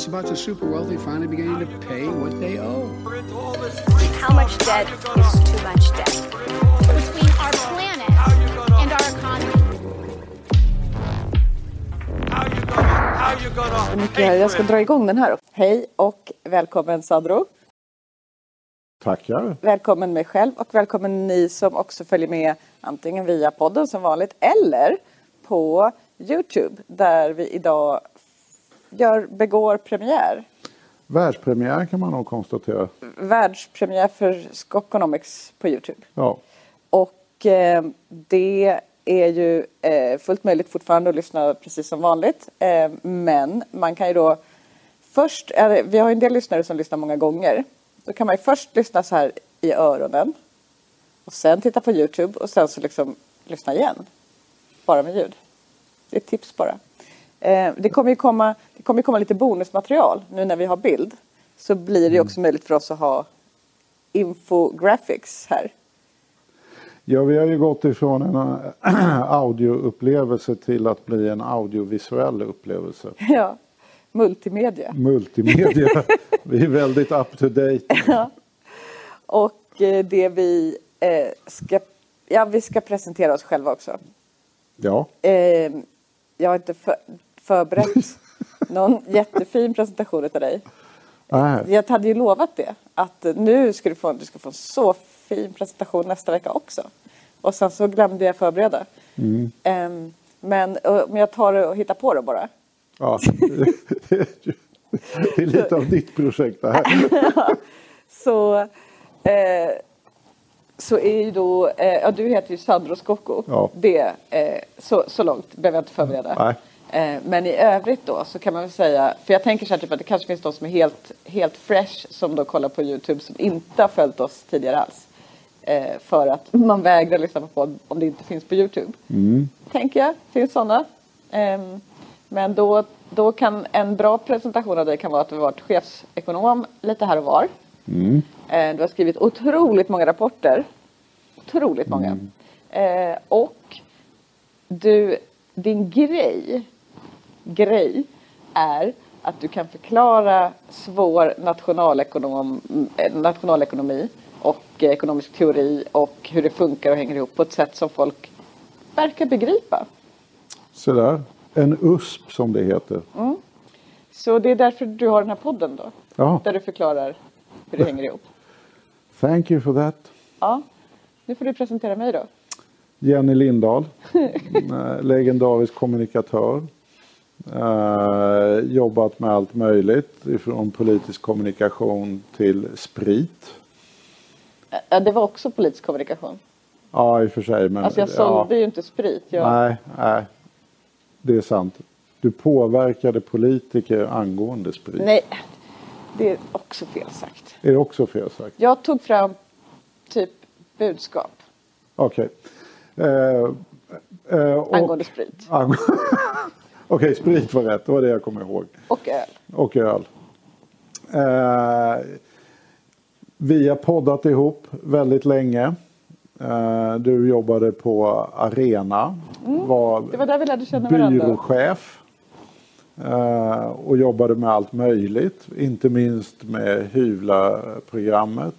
It's about the super wealthy finally beginning to pay what they owe. How much debt is too much debt? Between our planet and our economy. Mycket. Jag ska dra igång den här. Hej och välkommen Sandro. Tackar. Välkommen mig själv och välkommen ni som också följer med antingen via podden som vanligt eller på Youtube där vi idag gör, begår premiär. Världspremiär kan man nog konstatera. Världspremiär för Skokonomics på Youtube. Ja. Och eh, det är ju eh, fullt möjligt fortfarande att lyssna precis som vanligt. Eh, men man kan ju då först, eller, vi har en del lyssnare som lyssnar många gånger. Då kan man ju först lyssna så här i öronen. Och sen titta på Youtube och sen så liksom lyssna igen. Bara med ljud. Det är ett tips bara. Eh, det kommer ju komma, det kommer komma lite bonusmaterial nu när vi har bild. Så blir det ju också möjligt för oss att ha infographics här. ja, vi har ju gått ifrån en äh, audioupplevelse till att bli en audiovisuell upplevelse. Ja, multimedia. Multimedia. vi är väldigt up to date. Och eh, det vi eh, ska, ja vi ska presentera oss själva också. Ja, Eh, jag har inte för, förberett någon jättefin presentation av dig. Nej. Jag hade ju lovat det, att nu ska du få, du ska få en så fin presentation nästa vecka också. Och sen så glömde jag förbereda. Ehm, men, men jag tar det och hittar på det bara. ja. det är lite av ditt projekt det här. Så, eh, så är ju då, eh, ja du heter ju Sandro Scocco. Ja. Det, eh, så, så långt behöver jag inte förbereda. Nej. Eh, men i övrigt då så kan man väl säga, för jag tänker så här typ att det kanske finns de som är helt, helt fresh som då kollar på Youtube som inte har följt oss tidigare alls. Eh, för att man vägrar lyssna på podd om det inte finns på Youtube. Tänker jag, finns sådana. Ehm, men då, då kan en bra presentation av dig kan vara att du har varit chefsekonom lite här och var. Eh, Du har skrivit otroligt många rapporter. Otroligt många. Eh, och du, din grej, grej är att du kan förklara svår nationalekonom, eh, nationalekonomi och ekonomisk teori och hur det funkar och hänger ihop på ett sätt som folk verkar begripa. Så där. En USP som det heter. Så det är därför du har den här podden då? Ja. Där du förklarar hur det hänger ihop. Thank you for that. Ja. Nu får du presentera mig då. Jenny Lindahl, eh, legendarisk kommunikatör. Eh, jobbat med allt möjligt, ifrån politisk kommunikation till sprit. Ja, det var också politisk kommunikation. Ja, i och för sig. Men, Alltså jag sålde ju inte sprit. Jag, Nej, nej. Det är sant. Du påverkade politiker angående sprit. Nej, det är också fel sagt. Är det också fel sagt? Jag tog fram typ budskap Okej. Eh, eh, och- angående sprit ang- Okej, sprit var rätt. Det var det jag kommer ihåg. och öl. och öl. Eh, vi har poddat ihop väldigt länge. Eh, du jobbade på Arena. Var, Mm. Det var där vi lärde känna varandra. byråchef. Eh, och jobbade med allt möjligt. Inte minst med Hyvla-programmet.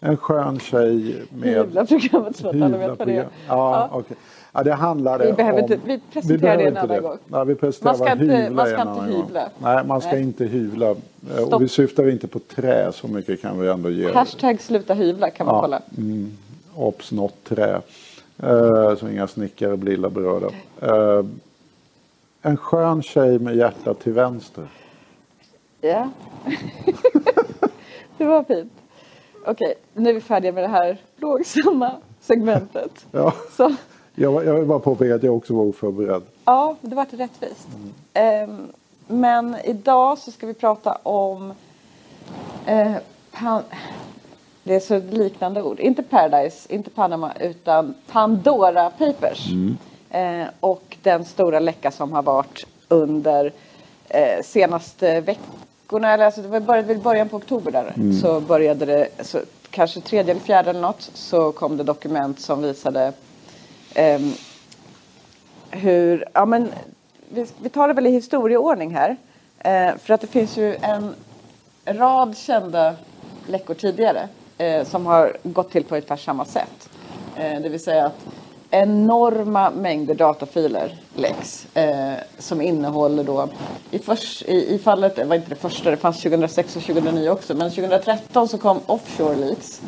En skön tjej med... Hyvla-programmet så att alla vet vad det är. Ja, Ja. okej. Ja, det handlade Vi behöver om... inte- vi presenterar det en annan gång. Nej, vi presenterar Man ska inte- man ska inte hyvla. Nej, man ska Nej. inte hyvla. Eh, Stopp. Och vi syftar inte på trä, så mycket kan vi ändå ge. Hashtag sluta hyvla kan man Ja, kolla. Obs, något trä. Eh, så inga snickare blir illa berörda. Eh, en skön tjej med hjärtat till vänster. Ja. det var fint. Okej, nu är vi färdiga med det här plågsamma segmentet. Ja. Så, Jag, var- jag vill bara påpeka att jag också var oförberedd. ja, det vart rättvist. Ehm, men idag så ska vi prata om pan- det är så liknande ord. Inte Paradise, inte Panama, utan Pandora Papers. Eh, och den stora läcka som har varit under eh, senaste veckorna, eller alltså det var började väl början på oktober där, så började det, så kanske tredje eller fjärde eller något, så kom det dokument som visade ehm, hur, ja men vi, vi tar det väl i historieordning här. Eh, för att det finns ju en rad kända läckor tidigare eh, som har gått till på ungefär samma sätt. Eh, det vill säga att enorma mängder datafiler läcks eh, som innehåller då i, först, i, i fallet, det var inte det första, det fanns 2006 och 2009 också, men 2013 så kom Offshore Leaks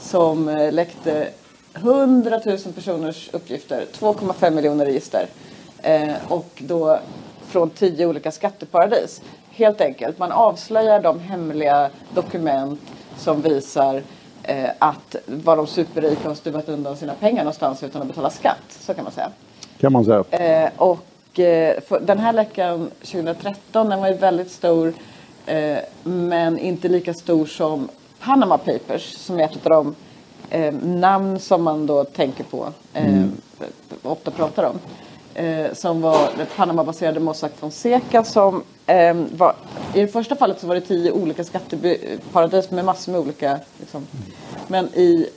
som eh, läckte 100 000 personers uppgifter, 2,5 miljoner register eh, och då från tio olika skatteparadis. Helt enkelt, man avslöjar de hemliga dokument som visar eh, att var de superrika har stuvat undan sina pengar någonstans utan att betala skatt. Så kan man säga. Kan man säga. Eh, och eh, den här läckan 2013 den var ju väldigt stor eh, men inte lika stor som Panama Papers som är ett av de eh, namn som man då tänker på eh, ofta pratar om. Eh, som var det Panama-baserade Mossack Fonseca som eh, var, i det första fallet så var det tio olika skatteparadis med massor med olika liksom. Men i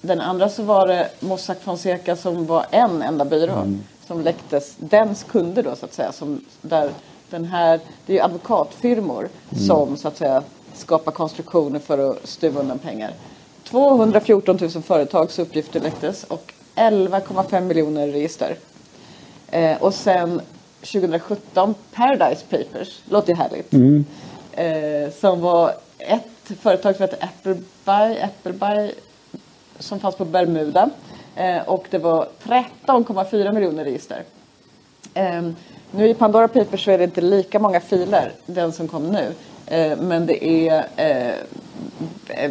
den andra så var det Mossack Fonseca som var en enda byrå som läcktes. Dens kunder då så att säga. Som, där den här, det är ju advokatfirmor som så att säga skapar konstruktioner för att stuva undan pengar. 214 000 företags uppgifter läcktes och 11,5 miljoner register. Eh, och sen 2017 Paradise Papers, låter ju härligt. Eh, som var ett företag som hette Appleby, Appleby som fanns på Bermuda. Eh, och det var 13,4 miljoner register. Um, nu i Pandora Papers så är det inte lika många filer, den som kom nu. Uh, men det är uh,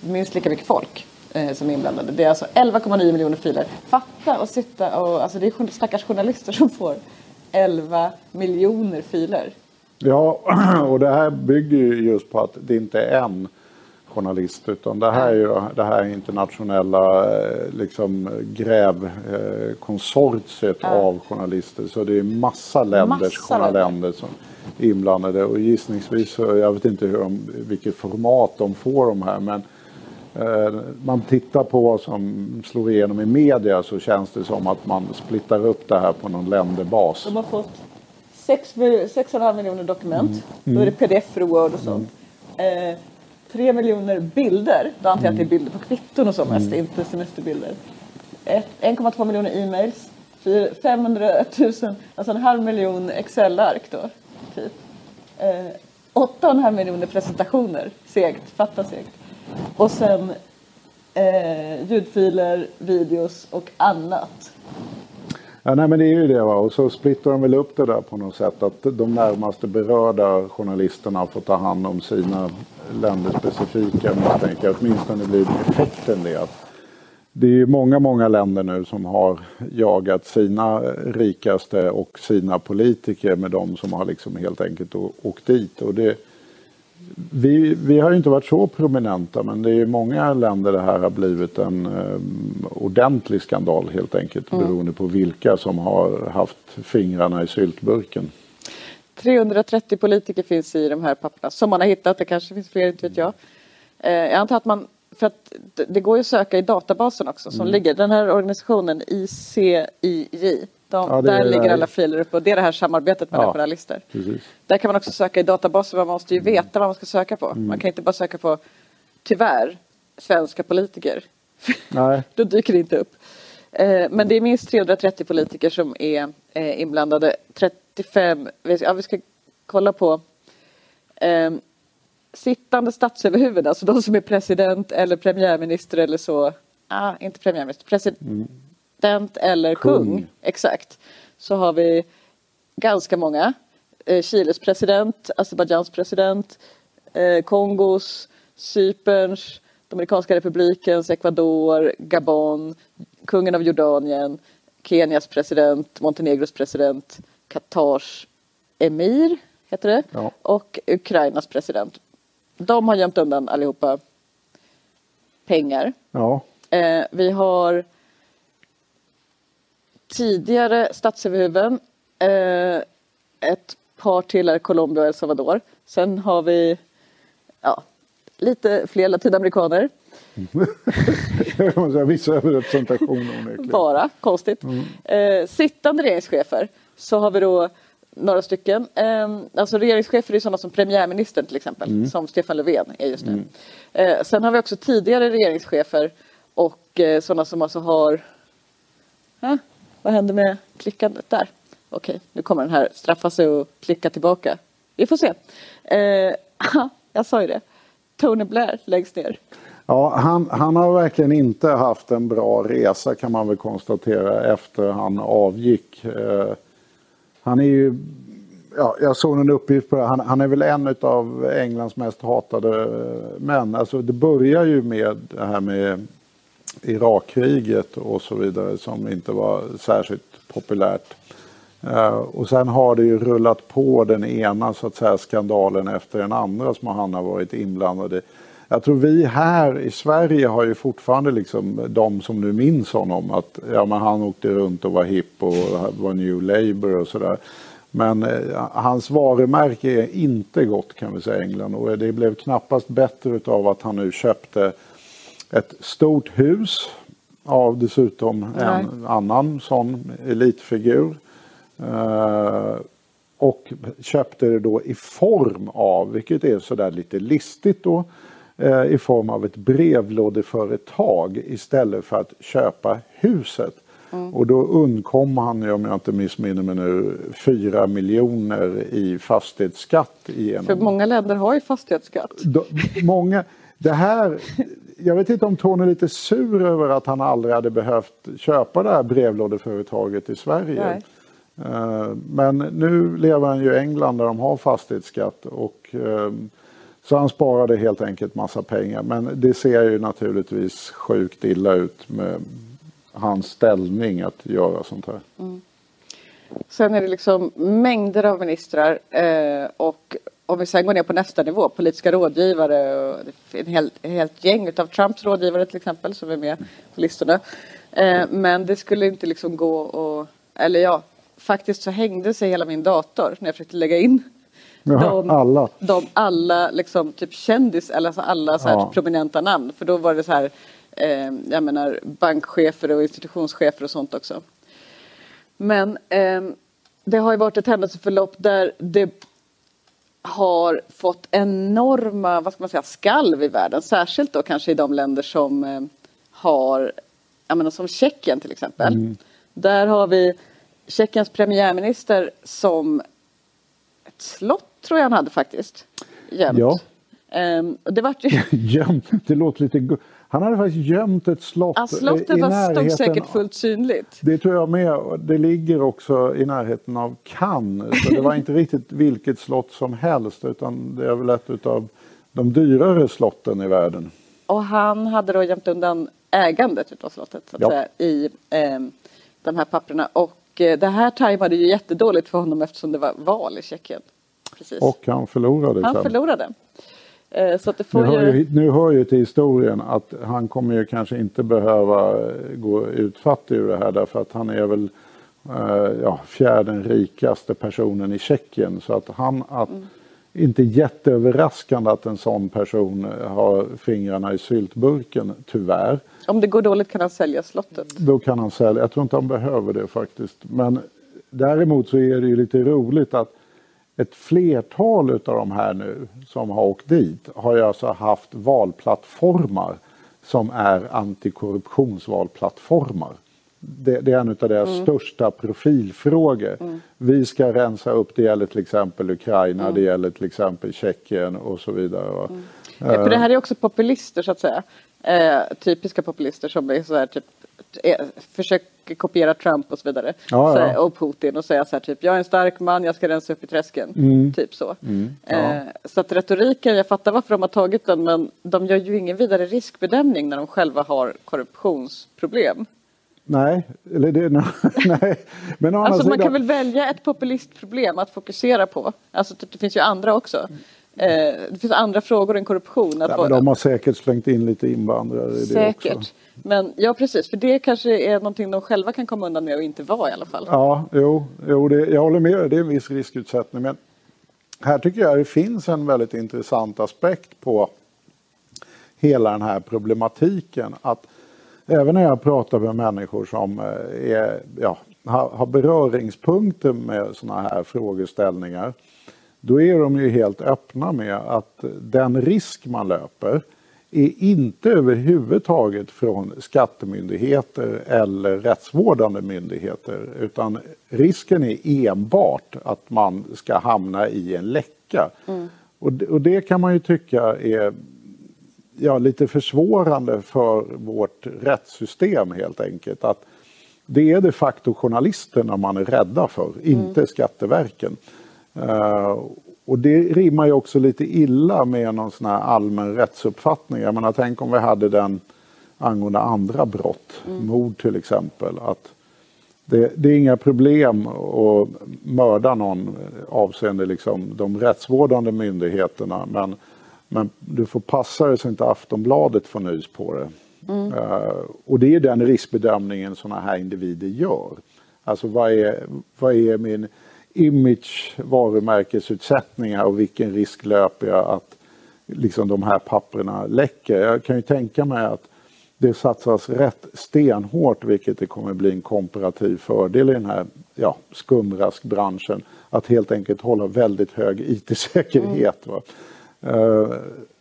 minst lika mycket folk uh, som är inblandade. Det är alltså 11,9 miljoner filer. Fatta och sitta och, alltså det är stackars journalister som får 11 miljoner filer. Ja, och det här bygger ju just på att det inte är en journalist utan det här är ju det här internationella eh, liksom grävkonsortiet av journalister. Så det är massa länders Massa länder. journaländer som är inblandade och gissningsvis, så- jag vet inte hur de, vilket format de får de här men eh, man tittar på vad som slår igenom i media så känns det som att man splittar upp det här på någon länderbas. De har fått 6, 6,5 miljoner dokument. Då är det pdf och word och sånt. Eh, 3 miljoner bilder. Då antar jag att det är bilder på kvitton och så mest, inte semesterbilder. Ett- 1,2 miljoner e-mails. Fyra- 500 000, alltså en halv miljon Excel-ark då. Typ. Eh, 8,5 miljoner presentationer. Segt, fatta segt. Och sen eh, ljudfiler, videos och annat. Ja, nej, men det är ju det. Va? Och så splittrar de väl upp det där på något sätt. Att de närmaste berörda journalisterna får ta hand om sina länderspecifika misstänker. Åtminstone blir effekten det. Att det är ju många, många länder nu som har jagat sina rikaste och sina politiker med de som har liksom helt enkelt åkt dit. Och det, vi, vi har inte varit så prominenta men det är ju många länder det här har blivit en um, ordentlig skandal helt enkelt beroende på vilka som har haft fingrarna i syltburken. 330 politiker finns i de här papperna som man har hittat. Det kanske finns fler, inte vet jag. Eh, jag antar att man, för att det- går ju att söka i databasen också som ligger. Den här organisationen ICIJ, de, Ja, där ligger alla filer uppe och det är det här samarbetet mellan Ja. journalister. Precis. Där kan man också söka i databasen, man måste ju veta vad man ska söka på. Man kan inte bara söka på, tyvärr, svenska politiker. Nej. Då dyker det inte upp. Eh, Men det är minst 330 politiker som är eh, inblandade. 35, vi- ja, vi ska kolla på eh, sittande statsöverhuvud, alltså de som är president eller premiärminister eller så. Ah, inte premiärminister, president eller kung. Kung. Exakt. Så har vi ganska många. Eh, Chiles president, Azerbajdzjans president, eh, Kongos, Cyperns, Dominikanska republikens, Ecuador, Gabon, kungen av Jordanien, Kenias president, Montenegros president, Katars emir, heter det, Ja. och Ukrainas president. De har gömt undan allihopa pengar. Ja. Eh, vi har tidigare statsöverhuvuden. Eh, ett par till är Colombia och El Salvador. Sen har vi ja, lite fler latinamerikaner. Jag måste säga, Viss överrepresentation onekligen. Bara, konstigt. Eh, sittande regeringschefer så har vi då några stycken. Eh, alltså regeringschefer är sådana som premiärministern till exempel, Mm. som Stefan Löfven är just nu. Eh, sen har vi också tidigare regeringschefer och eh, sådana som alltså har... Ah, vad händer med klickandet där? Okej, nu kommer den här straffa sig och klicka tillbaka. Vi får se. Eh, jag sa ju det. Tony Blair läggs ner. Ja, han, han har verkligen inte haft en bra resa kan man väl konstatera efter han avgick. Eh, han är ju, ja, jag såg en uppgift på det, han, han är väl en av Englands mest hatade eh, män. Alltså det börjar ju med det här med Irakkriget och så vidare som inte var särskilt populärt. Eh, och sen har det ju rullat på den ena så att säga skandalen efter den andra som han har varit inblandad i. Jag tror vi här i Sverige har ju fortfarande liksom de som nu minns honom att ja, men han åkte runt och var hipp och var New Labour och sådär. Men eh, hans varumärke är inte gott kan vi säga i England och det blev knappast bättre utav att han nu köpte ett stort hus av dessutom en annan sån elitfigur. Eh, och köpte det då i form av, vilket är sådär lite listigt då, eh, i form av ett brevlådeföretag istället för att köpa huset. Och då undkom han, om jag inte missminner mig nu, 4 miljoner i fastighetsskatt igenom. För många länder har ju fastighetsskatt. Då, många, det här, jag vet inte om Tony är lite sur över att han aldrig hade behövt köpa det här brevlådeföretaget i Sverige. Nej. Eh, Men nu lever han ju i England där de har fastighetsskatt och eh, så han sparade helt enkelt massa pengar. Men det ser ju naturligtvis sjukt illa ut med hans ställning att göra sånt här. Sen är det liksom mängder av ministrar eh, och om vi sen går ner på nästa nivå, politiska rådgivare och en helt, helt gäng av Trumps rådgivare till exempel som är med på listorna. Eh, men det skulle inte liksom gå och, eller ja, faktiskt så hängde sig hela min dator när jag försökte lägga in Jaha, alla. de alla liksom typ kändis, eller alltså alla så här Ja. prominenta namn. För då var det så här, eh, jag menar bankchefer och institutionschefer och sånt också. Men ehm, det har ju varit ett händelseförlopp där det har fått enorma, vad ska man säga, skalv i världen. Särskilt då kanske i de länder som eh, har, jag menar som Tjeckien till exempel. Där har vi Tjeckiens premiärminister som ett slott tror jag han hade faktiskt. Gömt. Ja. Och det vart ju, Gömt, det låter lite... Han hade faktiskt gömt ett slott ja, eh, slottet i var, stod närheten säkert fullt synligt. Det tror jag med. Det ligger också i närheten av Cannes. Så det var inte riktigt vilket slott som helst utan det är väl ett av de dyrare slotten i världen. Och han hade då gömt undan ägandet utav slottet så att Ja. säga, i ehm, de här papperna. Och eh, det här tajmade ju jättedåligt för honom eftersom det var val i Tjeckien. Precis. Och han förlorade han sen. förlorade. Eh, så att det Nu får hör, ju... nu hör ju till historien att han kommer ju kanske inte behöva eh, gå utfattig ur det här därför att han är väl eh, ja, fjärde rikaste personen i Tjeckien. Så att han, att, Mm. inte jätteöverraskande att en sån person har fingrarna i syltburken, tyvärr. Om det går dåligt kan han sälja slottet. Då kan han sälja. Jag tror inte han behöver det faktiskt. Men däremot så är det ju lite roligt att ett flertal av de här nu som har åkt dit har ju alltså haft valplattformar som är antikorruptionsvalplattformar. Det, det är en av deras största profilfrågor. Vi ska rensa upp, det gäller till exempel Ukraina, det gäller till exempel Tjeckien och så vidare. Eh, För det här är också populister så att säga. Eh, typiska populister som är så här typ eh, försöker kopiera Trump och så vidare. Ja, så ja. och Putin och säga så här typ jag är en stark man, jag ska rensa upp i träsken. Mm. Typ så. eh, så att retoriken, jag fattar varför de har tagit den men de gör ju ingen vidare riskbedömning när de själva har korruptionsproblem. Nej, eller det, nej. men Alltså man kan väl välja ett populistproblem att fokusera på. Alltså det, det finns ju andra också. Eh, det finns andra frågor än korruption. Att men de har säkert slängt in lite invandrare i det Säkert. också. Men ja precis, för det kanske är någonting de själva kan komma undan med och inte vara i alla fall. Ja, jo, jo det, jag håller med. Det är en viss riskutsättning. Men här tycker jag det finns en väldigt intressant aspekt på hela den här problematiken. Att även när jag pratar med människor som eh, är, ja, har, har beröringspunkter med sådana här frågeställningar då är de ju helt öppna med att den risk man löper är inte överhuvudtaget från skattemyndigheter eller rättsvårdande myndigheter utan risken är enbart att man ska hamna i en läcka. Mm. Och, och det kan man ju tycka är ja, lite försvårande för vårt rättssystem helt enkelt. Att det är de facto journalisterna man är rädda för, inte mm. Skatteverken. Uh, och det rimmar ju också lite illa med någon sån här allmän rättsuppfattning. Jag menar, tänk om vi hade den angående andra brott, mm. mord till exempel. Att det, det, är inga problem att mörda någon avseende liksom de rättsvårdande myndigheterna men, men du får passa dig så inte Aftonbladet får nys på det. Mm. Uh, och det är den riskbedömningen sådana här individer gör. Alltså vad är, vad är min image, varumärkesutsättningar och vilken risk löper jag att liksom de här papperna läcker. Jag kan ju tänka mig att det satsas rätt stenhårt vilket det kommer bli en komparativ fördel i den här ja, skumraskbranschen att helt enkelt hålla väldigt hög IT-säkerhet. Mm. Uh,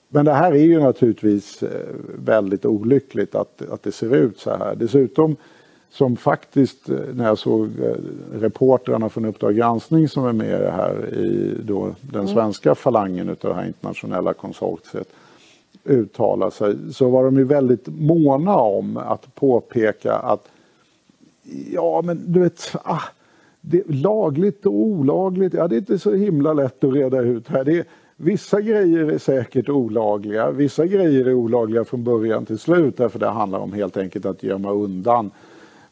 men det här är ju naturligtvis eh, väldigt olyckligt att, att det ser ut så här. Dessutom som faktiskt, eh, när jag såg eh, reportrarna från Uppdrag granskning som är med här i då den mm. svenska falangen utav det här internationella konsortiet uttala sig, så var de ju väldigt måna om att påpeka att ja men du vet, ah, det, lagligt och olagligt, ja det är inte så himla lätt att reda ut här. Det, vissa grejer är säkert olagliga, vissa grejer är olagliga från början till slut därför det handlar om helt enkelt att gömma undan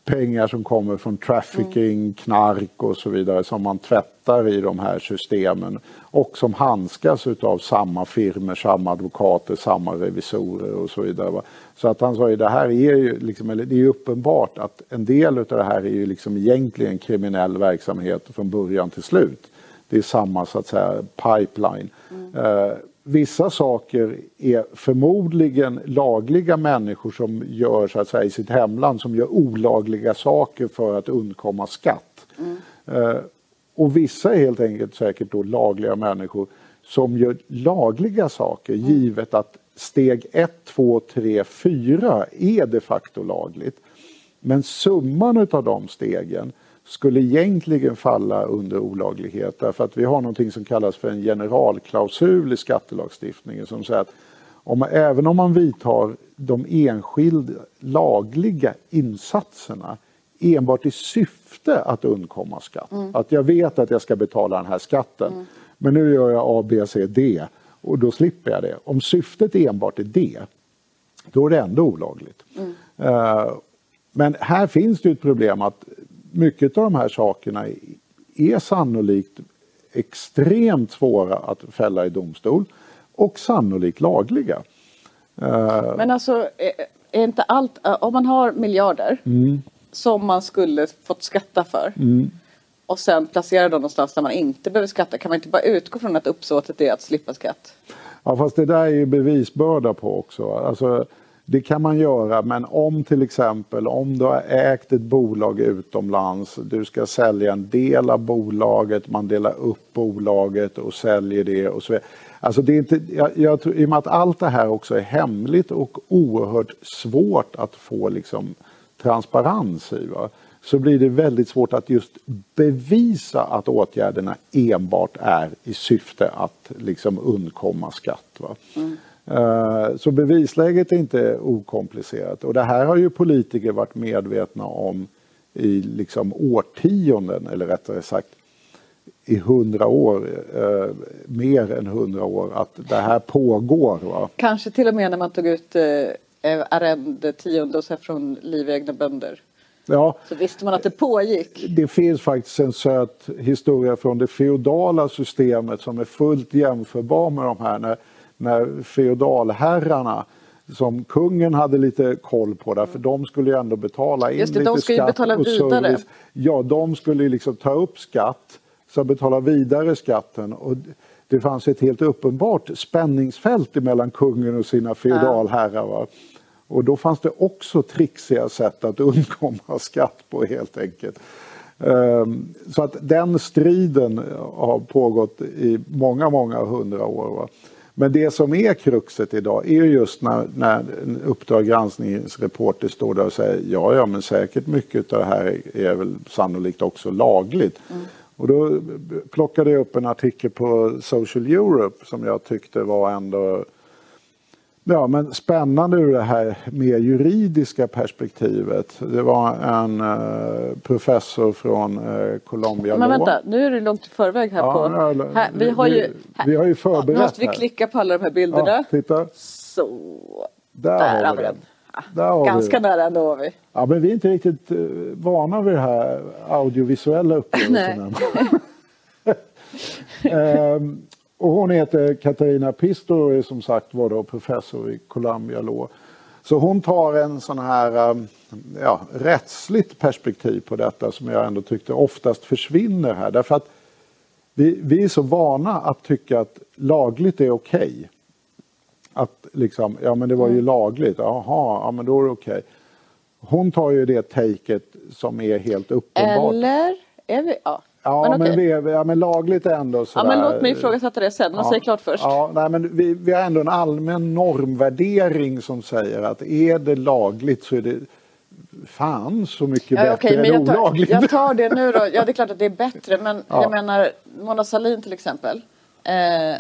pengar som kommer från trafficking, mm. knark och så vidare som man tvättar i de här systemen och som handskas utav samma firmer, samma advokater, samma revisorer och så vidare. Så att han sa ju det här är ju liksom, eller det är uppenbart att en del utav det här är ju liksom egentligen kriminell verksamhet från början till slut. Det är samma så att säga pipeline. Mm. Vissa saker är förmodligen lagliga människor som gör så att säga i sitt hemland som gör olagliga saker för att undkomma skatt. Mm. Uh, och vissa är helt enkelt säkert då lagliga människor som gör lagliga saker mm. givet att steg 1, 2, 3, 4 är de facto lagligt. Men summan utav de stegen skulle egentligen falla under olaglighet därför att vi har någonting som kallas för en generalklausul i skattelagstiftningen som säger att om, även om man vidtar de enskilda lagliga insatserna enbart i syfte att undkomma skatt. Mm. Att jag vet att jag ska betala den här skatten mm. men nu gör jag A, B, C, D och då slipper jag det. Om syftet enbart är det, då är det ändå olagligt. Mm. Uh, men här finns det ett problem att mycket av de här sakerna är sannolikt extremt svåra att fälla i domstol och sannolikt lagliga. Eh, Men alltså, är inte allt, om man har miljarder mm. som man skulle fått skatta för mm. och sen placera dem någonstans där man inte behöver skatta, kan man inte bara utgå från att uppsåtet är att slippa skatt? Ja, fast det där är ju bevisbörda på också. Alltså, det kan man göra men om till exempel om du har ägt ett bolag utomlands, du ska sälja en del av bolaget, man delar upp bolaget och säljer det och så vidare. Alltså det är inte, jag, jag tror, I och med att allt det här också är hemligt och oerhört svårt att få liksom transparens i. Va? så blir det väldigt svårt att just bevisa att åtgärderna enbart är i syfte att liksom undkomma skatt. Va? Mm. Eh, så bevisläget är inte okomplicerat och det här har ju politiker varit medvetna om i liksom årtionden eller rättare sagt i hundra år, eh, mer än hundra år, att det här pågår. Va? Kanske till och med när man tog ut eh, arrende tionde från livegna bönder. Ja, så visste man att det pågick. Det finns faktiskt en söt historia från det feodala systemet som är fullt jämförbar med de här. När när feodalherrarna som kungen hade lite koll på det, för de skulle ju ändå betala in Just det, lite de ska skatt betala och vidare. service. Ja, de skulle liksom ta upp skatt, så betala vidare skatten. Och det fanns ett helt uppenbart spänningsfält mellan kungen och sina feodalherrar. Va? Och då fanns det också trixiga sätt att undkomma skatt på helt enkelt. Ehm, Så att den striden har pågått i många, många hundra år. Va? Men det som är kruxet idag är ju just när, när Uppdrag granskningsreporter står där och säger ja, ja, men säkert mycket av det här är väl sannolikt också lagligt. Och då plockade jag upp en artikel på Social Europe som jag tyckte var ändå Ja, men spännande ur det här mer juridiska perspektivet. Det var en eh, professor från eh, Columbia Men vänta, nu är du långt i förväg här Ja, på... ja, här, vi har ju... vi- vi har ju förberett Nu måste vi här. klicka på alla de här bilderna. Ja, titta. Så. Där, Där har vi den. Där Ganska vi. nära var vi. Ja, men vi är inte riktigt eh, vana vid det här audiovisuella upplevelsen. Och hon heter Katarina Pistor och är som sagt var då professor i Columbia Law. Så hon tar en sån här um, ja, rättsligt perspektiv på detta som jag ändå tyckte oftast försvinner här. Därför att vi, vi är så vana att tycka att lagligt är okej. Att liksom, ja men det var ju lagligt, jaha, ja men då är det okej. Hon tar ju det taket som är helt uppenbart. Eller? Är vi? Ja. Ja men, okej. vi, ja, men lagligt ändå Ja, sådär. men låt mig ifrågasätta det sen. Men säg klart först. Ja, nej, men vi, vi har ändå en allmän normvärdering som säger att är det lagligt så är det fan så mycket Ja, bättre okej, men än jag tar, olagligt. jag tar det nu då. Ja, det är klart att det är bättre. Men Ja. jag menar, Mona Sahlin till exempel. Eh,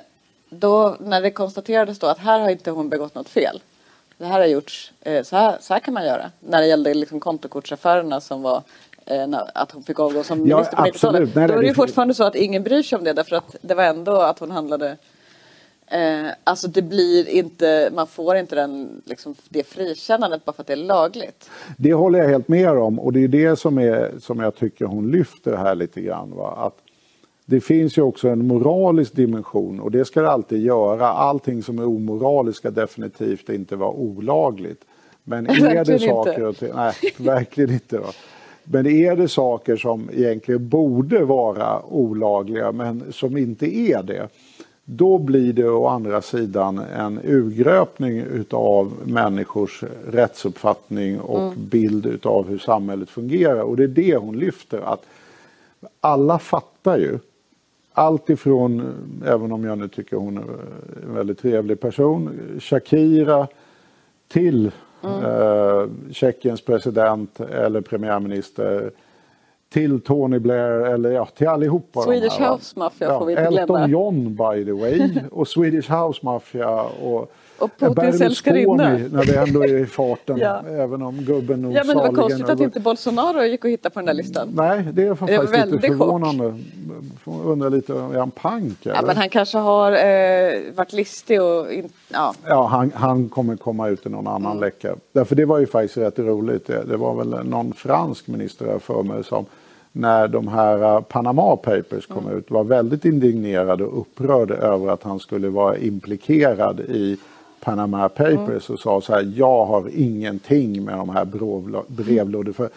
då, när det konstaterades då att här har inte hon begått något fel. Det här har gjorts, eh, så, här, så här kan man göra. När det gällde liksom kontokortsaffärerna som var att hon fick avgå som Ja, minister på 90-talet. absolut. Nej, Då är det det- ju fortfarande så att ingen bryr sig om det därför att det var ändå att hon handlade Eh, alltså det blir inte, man får inte den, liksom, det frikännandet bara för att det är lagligt. Det håller jag helt med om och det är det som, är, som jag tycker hon lyfter här lite grann. Va? Att det finns ju också en moralisk dimension och det ska det alltid göra. Allting som är omoraliskt ska definitivt inte vara olagligt. Men är det saker och ting, nej verkligen inte. Va? Men är det saker som egentligen borde vara olagliga men som inte är det. Då blir det å andra sidan en urgröpning utav människors rättsuppfattning och bild utav hur samhället fungerar. Och det är det hon lyfter. att Alla fattar ju. Allt ifrån, även om jag nu tycker hon är en väldigt trevlig person, Shakira till eh, Tjeckiens president eller premiärminister till Tony Blair eller ja, till allihopa. Swedish här? House Mafia får vi inte Elton glömma. John by the way och Swedish House Mafia och Och Putins älskarinna. när vi ändå är i farten Ja. även om gubben nog Ja men det var konstigt att inte Bolsonaro gick att hitta på den där listan. Nej, det är faktiskt lite väldig chock. förvånande. Får undra lite, är han pank eller? Ja men han kanske har eh, varit listig och in, ja. Ja, han, han kommer komma ut i någon annan Mm. läcka. Därför det var ju faktiskt rätt roligt. Det, det var väl någon fransk minister här för mig som när de här uh, Panama Papers kom Mm. ut var väldigt indignerad och upprörd över att han skulle vara implikerad i Panama Papers Mm. och sa så här, jag har ingenting med de här brovla- brevlådor. För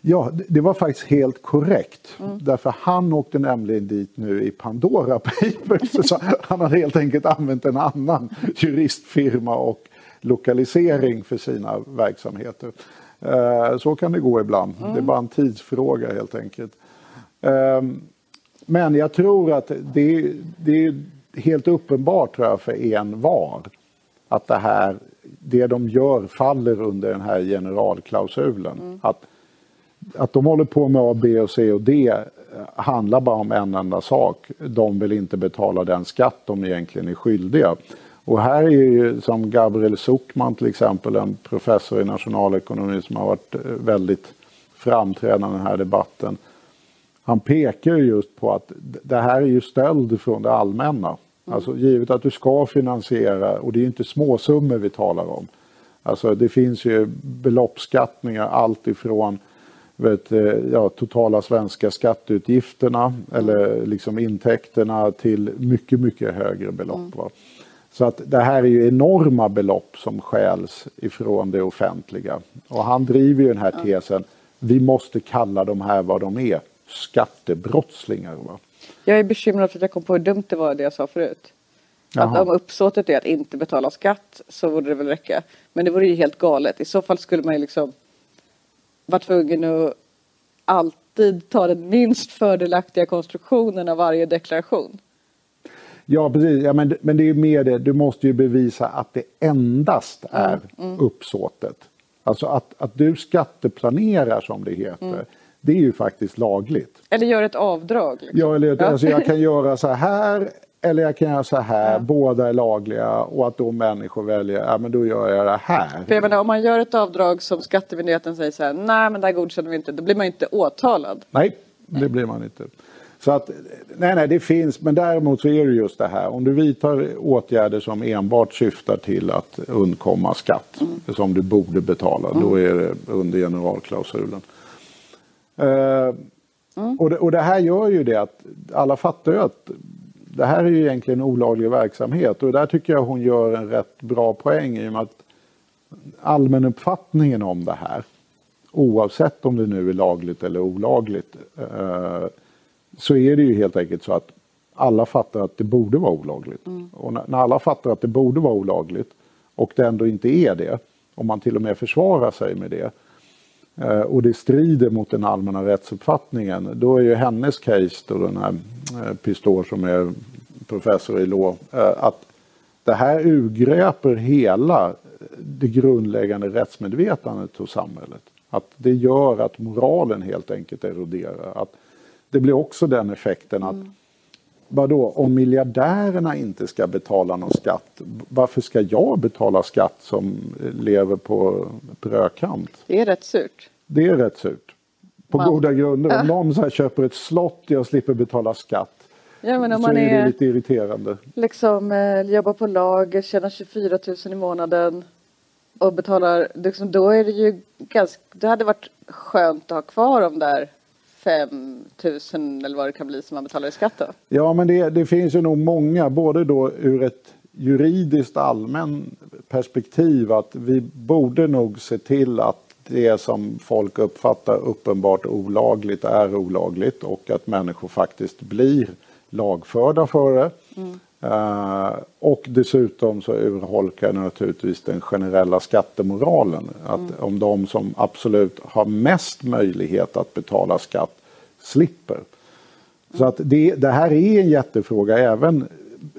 Ja, det- var faktiskt helt korrekt. Därför han åkte nämligen dit nu i Pandora Papers. Så han hade helt enkelt använt en annan juristfirma och lokalisering för sina verksamheter. Eh, Så kan det gå ibland. Det är bara en tidsfråga helt enkelt. Ehm, Men jag tror att det, det helt uppenbart tror jag, för en var att det här, det de gör faller under den här generalklausulen. Att, att de håller på med A, B och C och D eh, handlar bara om en enda sak. De vill inte betala den skatt de egentligen är skyldiga. Och här är ju som Gabriel Zuckman till exempel, en professor i nationalekonomi som har varit eh, väldigt framträdande i den här debatten. Han pekar ju just på att det här är ju stöld från det allmänna. Alltså givet att du ska finansiera, och det är inte småsummor vi talar om. Alltså det finns ju beloppsskattningar allt ifrån vet, eh, ja, totala svenska skatteutgifterna eller liksom intäkterna till mycket, mycket högre belopp. Va? Så att det här är ju enorma belopp som stjäls ifrån det offentliga. Och han driver ju den här tesen, vi måste kalla de här vad de är, skattebrottslingar. Va? Jag är bekymrad för att jag kom på hur dumt det var det jag sa förut. Att om uppsåtet är att inte betala skatt så borde det väl räcka. Men det vore ju helt galet. I så fall skulle man ju liksom vara tvungen att allt, alltid ta den minst fördelaktiga konstruktionen av varje deklaration. Ja, precis. Ja, men, men det är mer det, du måste ju bevisa att det endast är uppsåtet. Alltså att, att du skatteplanerar som det heter, det är ju faktiskt lagligt. Eller gör ett avdrag. Liksom. Ja, eller, alltså jag kan göra så här eller jag kan göra så här, båda är lagliga och att då människor väljer, ja men då gör jag det här. För jag menar, om man gör ett avdrag som skattemyndigheten säger så här, nej men det här godkänner vi inte, då blir man inte åtalad. Nej, det blir man inte. Så att, nej, nej, det finns, men däremot så är det just det här, om du vidtar åtgärder som enbart syftar till att undkomma skatt, som du borde betala, då är det under generalklausulen. Eh, och, det, och det här gör ju det att alla fattar ju att det här är ju egentligen olaglig verksamhet. Och där tycker jag hon gör en rätt bra poäng i och med att allmänuppfattningen om det här, oavsett om det nu är lagligt eller olagligt, eh, så är det ju helt enkelt så att alla fattar att det borde vara olagligt. Och när, alla fattar att det borde vara olagligt och det ändå inte är det, om man till och med försvarar sig med det, Eh, och det strider mot den allmänna rättsuppfattningen, då är ju hennes case, då den här eh, Pistor som är professor i law, eh, att det här urgröper hela det grundläggande rättsmedvetandet hos samhället. Att det gör att moralen helt enkelt eroderar. Att det blir också den effekten att mm vadå, om miljardärerna inte ska betala någon skatt, varför ska jag betala skatt som lever på brödkant? Det är rätt surt. Det är rätt surt. På Wow. goda grunder. Om någon så här köper ett slott, jag slipper betala skatt. Ja, men om så man är det lite irriterande. liksom eh, jobbar på lager, tjänar 24 000 i månaden och betalar, liksom, då är det ju ganska, det hade varit skönt att ha kvar de där 5 000 eller vad det kan bli som man betalar i skatt då. Ja, men det, det finns ju nog många, både då ur ett juridiskt allmän perspektiv, att vi borde nog se till att det som folk uppfattar uppenbart olagligt är olagligt och att människor faktiskt blir lagförda för det. Eh, och dessutom så urholkar det naturligtvis den generella skattemoralen. Att om de som absolut har mest möjlighet att betala skatt slipper. Så att det, det här är en jättefråga även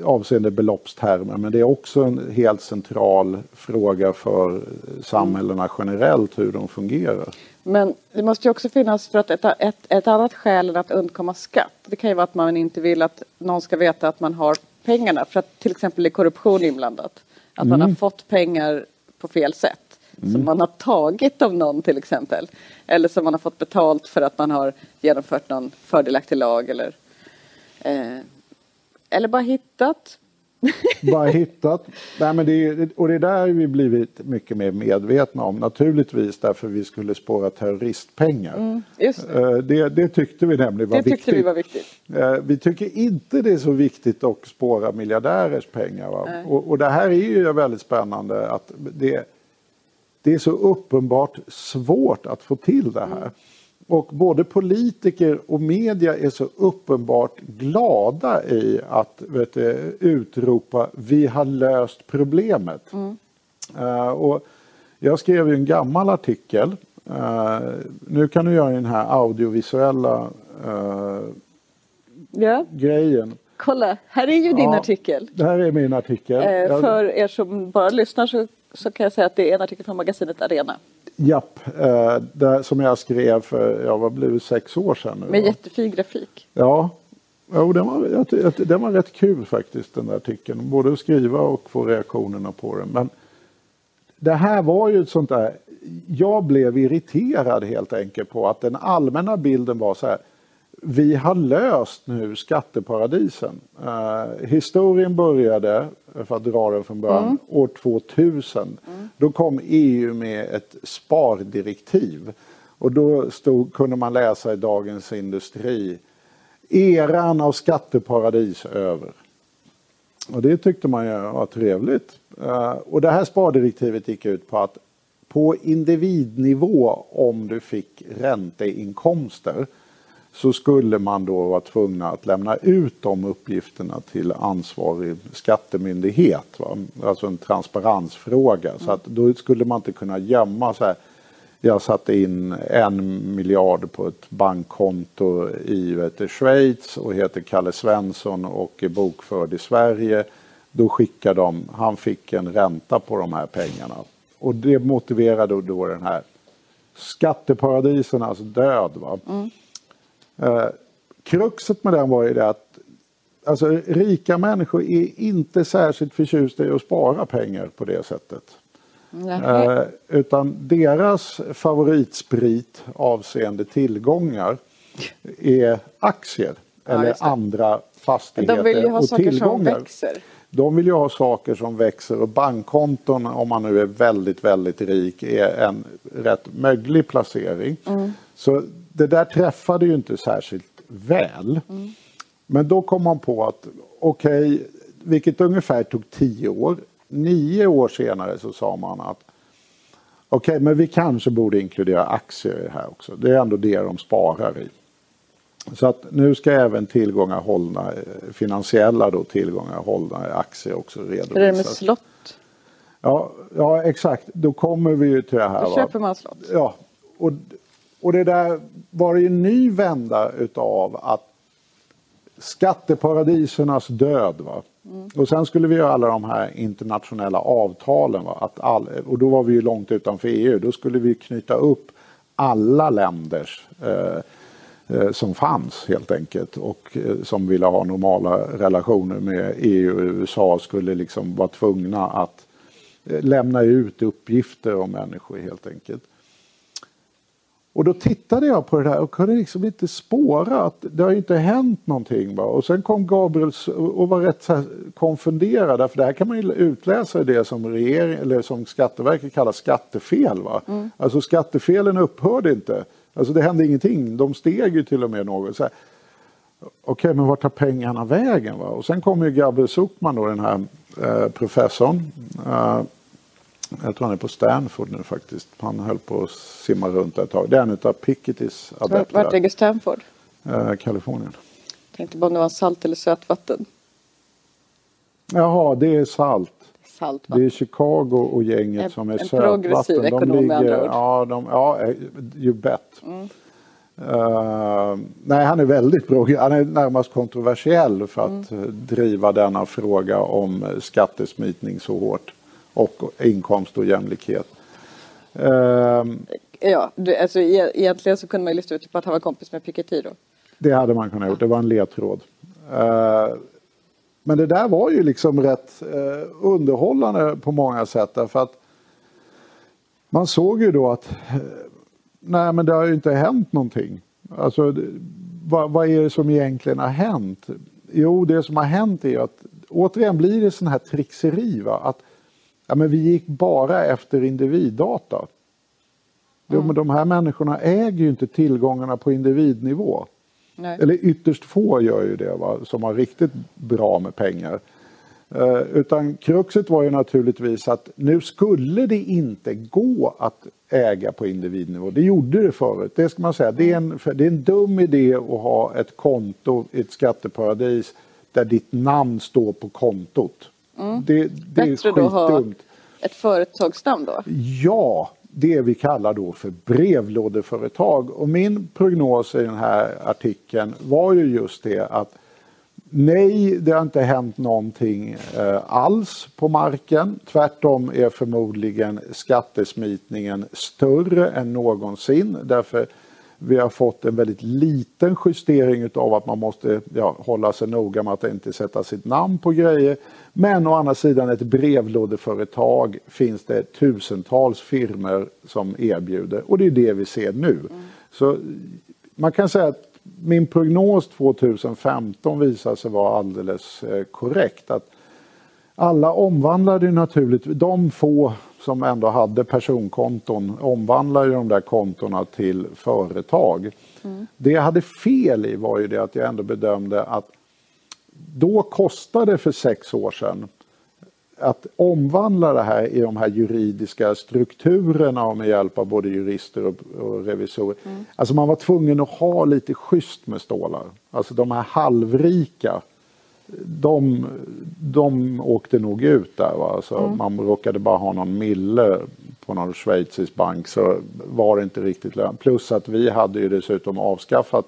avseende beloppstermer men det är också en helt central fråga för samhällena generellt hur de fungerar. Men det måste ju också finnas för att ett, ett, ett annat skäl än att undkomma skatt. Det kan ju vara att man inte vill att någon ska veta att man har pengarna. För att till exempel är korruption inblandat. Att man har fått pengar på fel sätt. Som man har tagit av någon till exempel. Eller som man har fått betalt för att man har genomfört någon fördelaktig lag. Eller, eh, eller bara hittat. Bara hittat. Nej, men det är, och det där har vi blivit mycket mer medvetna om. Naturligtvis därför vi skulle spåra terroristpengar. Just det. Eh, Det, det tyckte vi nämligen var Det tyckte viktigt. vi var viktigt. Eh, Vi tycker inte det är så viktigt att spåra miljardärers pengar. Och, och det här är ju väldigt spännande att det, det är så uppenbart svårt att få till det här. Och både politiker och media är så uppenbart glada i att du, utropa vi har löst problemet. Eh, och jag skrev ju en gammal artikel. Eh, nu kan du göra den här audiovisuella eh, Ja, grejen. kolla. Här är ju din Ja, artikel. Det här är min artikel. För er som bara lyssnar så, så kan jag säga att det är en artikel från magasinet Arena. Japp, eh, det, som jag skrev för, ja vad blev det, sex år sedan nu. Med va? jättefin grafik. Ja, jo, den, var, den var rätt kul faktiskt den där artikeln. Både att skriva och få reaktionerna på den. Men det här var ju ett sånt där, jag blev irriterad helt enkelt på att den allmänna bilden var så här. Vi har löst nu skatteparadisen. Eh, historien började, för att dra den från början, år 2000. Då kom EU med ett spardirektiv. Och då stod, kunde man läsa i Dagens Industri Eran av skatteparadis över. Och det tyckte man ju var trevligt. Eh, och det här spardirektivet gick ut på att på individnivå om du fick ränteinkomster så skulle man då vara tvungna att lämna ut de uppgifterna till ansvarig skattemyndighet. Va? Alltså en transparensfråga. Så att då skulle man inte kunna gömma så här jag satte in en miljard på ett bankkonto i vet, Schweiz och heter Kalle Svensson och är bokförd i Sverige. Då skickar de, han fick en ränta på de här pengarna. Och det motiverade då den här skatteparadisernas död. Va? Mm. Eh, kruxet med den var ju det att alltså, rika människor är inte särskilt förtjusta i att spara pengar på det sättet. Eh, utan deras favoritsprit avseende tillgångar är aktier ja, eller andra fastigheter De vill ju ha saker tillgångar. som växer. De vill ju ha saker som växer och bankkonton om man nu är väldigt väldigt rik är en rätt möglig placering. Mm. Så det där träffade ju inte särskilt väl. Mm. Men då kom man på att okej, okay, vilket ungefär tog tio år. Nio år senare så sa man att okej, okay, men vi kanske borde inkludera aktier i det här också. Det är ändå det de sparar i. Så att nu ska även tillgångar hållna, finansiella då tillgångar hållna i aktier också redovisas. Hur är det med slott? Ja, ja exakt, då kommer vi ju till det här. Då köper man slott. Ja, och, och det där var ju en ny vända utav att skatteparadisernas död. Va? Mm. Och sen skulle vi göra alla de här internationella avtalen. Va? Att all, och då var vi ju långt utanför EU. Då skulle vi knyta upp alla länders eh, eh, som fanns helt enkelt och eh, som ville ha normala relationer med EU och USA skulle liksom vara tvungna att eh, lämna ut uppgifter om människor helt enkelt. Och då tittade jag på det där och kunde liksom inte spåra att det har inte hänt någonting. Va? Och sen kom Gabriel och var rätt konfunderad för det här kan man ju utläsa i det som, regering, eller som Skatteverket kallar skattefel. Va? Mm. Alltså skattefelen upphörde inte. Alltså det hände ingenting. De steg ju till och med något. Okej, okay, men vart tar pengarna vägen? Va? Och sen kom ju Gabriel Zuckman då, den här eh, professorn. Eh, jag tror han är på Stanford nu faktiskt. Han höll på att simma runt ett tag. Det är en av Pikettys adepter. Vart ligger Stanford? Eh, Kalifornien. Tänkte bara om det var salt eller sötvatten. Jaha, det är salt. Salt, det är Chicago och gänget en, som är sötvatten. En progressiv ekonom ligger, med andra ord. Ja, de, ja, eh, you bet. Mm. Uh, nej, han är väldigt progressiv. Han är närmast kontroversiell för att mm. driva denna fråga om skattesmitning så hårt och inkomst och jämlikhet. Um, ja, det, alltså, e egentligen så kunde man ju lista ut på att han var kompis med Piketty då. Det hade man kunnat gjort, det var en ledtråd. Uh, men det där var ju liksom rätt uh, underhållande på många sätt därför att man såg ju då att uh, nej men det har ju inte hänt någonting. Alltså vad, vad, är det som egentligen har hänt? Jo, det som har hänt är att återigen blir det sån här trixeri. Va? Att Ja, men vi gick bara efter individdata. Mm. Jo, men de här människorna äger ju inte tillgångarna på individnivå. Nej. Eller ytterst få gör ju det, va? som har riktigt bra med pengar. Uh, utan kruxet var ju naturligtvis att nu skulle det inte gå att äga på individnivå. Det gjorde det förut, det ska man säga. Det är en, det är en dum idé att ha ett konto i ett skatteparadis där ditt namn står på kontot. Mm. Det, det Bättre är skitdumt. då ha ett företagsnamn då? Ja, det vi kallar då för brevlådeföretag. Och min prognos i den här artikeln var ju just det att Nej, det har inte hänt någonting eh, alls på marken. Tvärtom är förmodligen skattesmitningen större än någonsin. Därför vi har fått en väldigt liten justering av att man måste ja, hålla sig noga med att inte sätta sitt namn på grejer. Men å andra sidan ett brevlådeföretag finns det tusentals firmer som erbjuder och det är det vi ser nu. Mm. Så man kan säga att min prognos 2015 visar sig vara alldeles eh, korrekt. Att alla omvandlade naturligtvis, de få som ändå hade personkonton omvandlade de där kontona till företag. Mm. Det jag hade fel i var ju det att jag ändå bedömde att då kostade det för sex år sedan att omvandla det här i de här juridiska strukturerna med hjälp av både jurister och, och revisorer. Mm. Alltså man var tvungen att ha lite schysst med stålar. Alltså de här halvrika de, de åkte nog ut där. Va? Alltså, mm. Man råkade bara ha någon mille på någon schweizisk bank så var det inte riktigt lönt. Plus att vi hade ju dessutom avskaffat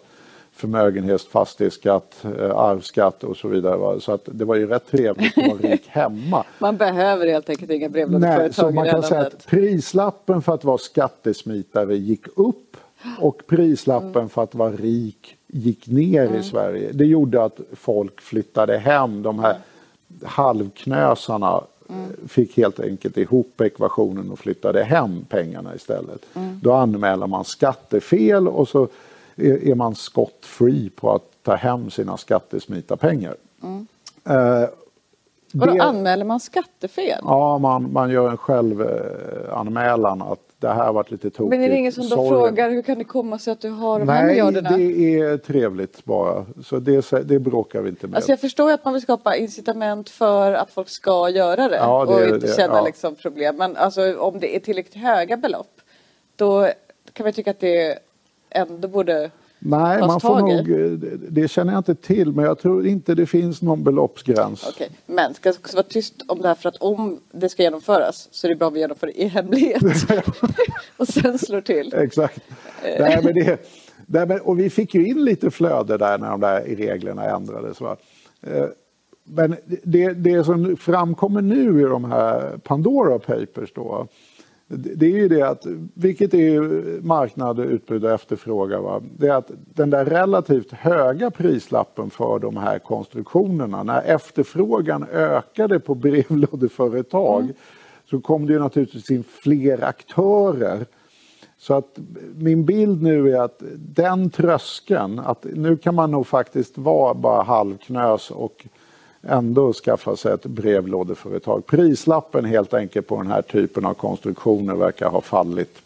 förmögenhets, fastighetsskatt, eh, arvsskatt och så vidare. Va? Så att det var ju rätt trevligt att vara rik hemma. Man behöver helt enkelt inga brevlådeföretag så man kan säga att prislappen för att vara skattesmitare gick upp och prislappen Mm. för att vara rik gick ner i Sverige. Det gjorde att folk flyttade hem. De här halvknösarna Mm. eh, fick helt enkelt ihop ekvationen och flyttade hem pengarna istället. Mm. Då anmäler man skattefel och så är, är man scot free på att ta hem sina skattesmitarpengar. Mm. Eh, Och då det- anmäler man skattefel. Ja, man, man gör en självanmälan att det här har varit lite tokigt. Men är det ingen som då Sorry. frågar hur kan det komma sig att du har de här Nej, miljarderna? det är trevligt bara. Så det, det bråkar vi inte med. Alltså jag förstår att man vill skapa incitament för att folk ska göra det, Ja, det och inte det, känna ja. liksom problem. Men alltså, om det är tillräckligt höga belopp då kan man tycka att det ändå borde Nej, man får nog, eh, det- känner jag inte till, men jag tror inte det finns någon beloppsgräns. Okej, men ska ska vara tyst om det här för att om det ska genomföras så är det bra att vi genomför det i hemlighet. och sen slår till. Exakt. Eh. Nej, men det, nej, men, och vi fick ju in lite flöde där när de där reglerna ändrades. Va? Eh, Men det, det som framkommer nu i de här Pandora Papers då. Det- är ju det att, vilket är ju marknad, utbud och efterfrågan. Va? Det är att den där relativt höga prislappen för de här konstruktionerna, när efterfrågan ökade på brevlådeföretag så kom det ju naturligtvis in fler aktörer. Så att min bild nu är att den tröskeln, att nu kan man nog faktiskt vara bara halvknös och ändå skaffa sig ett brevlådeföretag. Prislappen helt enkelt på den här typen av konstruktioner verkar ha fallit.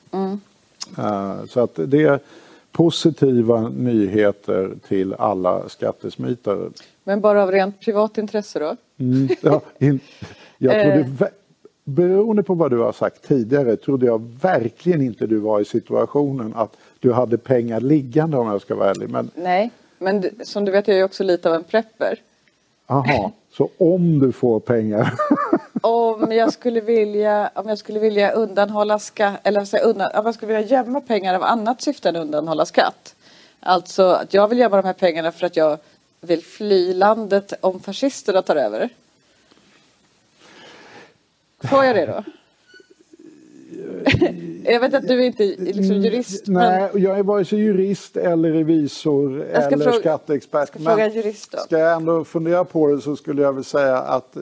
Eh, Så att det är positiva nyheter till alla skattesmitare. Men bara av rent privat intresse då? Mm, ja, in, jag trodde, Eh. beroende på vad du har sagt tidigare trodde jag verkligen inte du var i situationen att du hade pengar liggande om jag ska vara ärlig. Men Nej, men som du vet jag är också lite av en prepper aha, så om du får pengar. Om jag skulle vilja, om jag skulle vilja undanhålla skatt, eller säga, undan, om jag skulle vilja gömma pengar av annat syfte än undanhålla skatt. Alltså att jag vill gömma de här pengarna för att jag vill fly landet om fascisterna tar över. Får jag det då? jag vet att du inte är liksom jurist, men Nej, och jag är vare sig jurist eller revisor eller fråga- skatteexpert. jag ska fråga en jurist då. Ska jag ändå fundera på det så skulle jag väl säga att eh,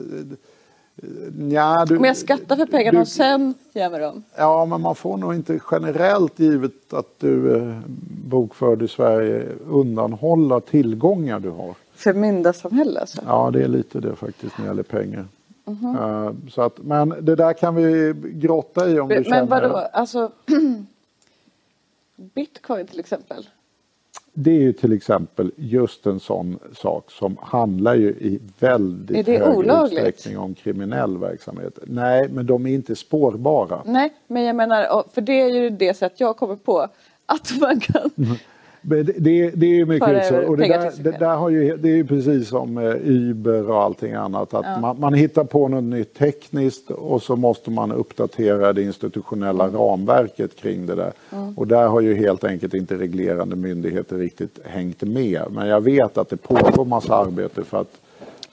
Nja, du, om jag skattar för pengarna du- och sen gömmer dem. Ja, men man får nog inte generellt givet att du är bokförd i Sverige undanhålla tillgångar du har. Förmyndarsamhälle alltså. Ja, det är lite det faktiskt när det gäller pengar. Mhm. Eh, så att, men det där kan vi grotta i om du Men känner. vadå, alltså Bitcoin till exempel. Det är ju till exempel just en sån sak som handlar ju i väldigt hög olagligt? utsträckning om kriminell verksamhet. Nej, men de är inte spårbara. Nej, men jag menar, för det är ju det sätt jag kommer på att man kan. Det, det, det är ju mycket så. Och det, där, det, där har ju, det är ju precis som Uber och allting annat. Att man, man hittar på något nytt tekniskt och så måste man uppdatera det institutionella Mm. ramverket kring det där. Och där har ju helt enkelt inte reglerande myndigheter riktigt hängt med. Men jag vet att det pågår massa arbete för att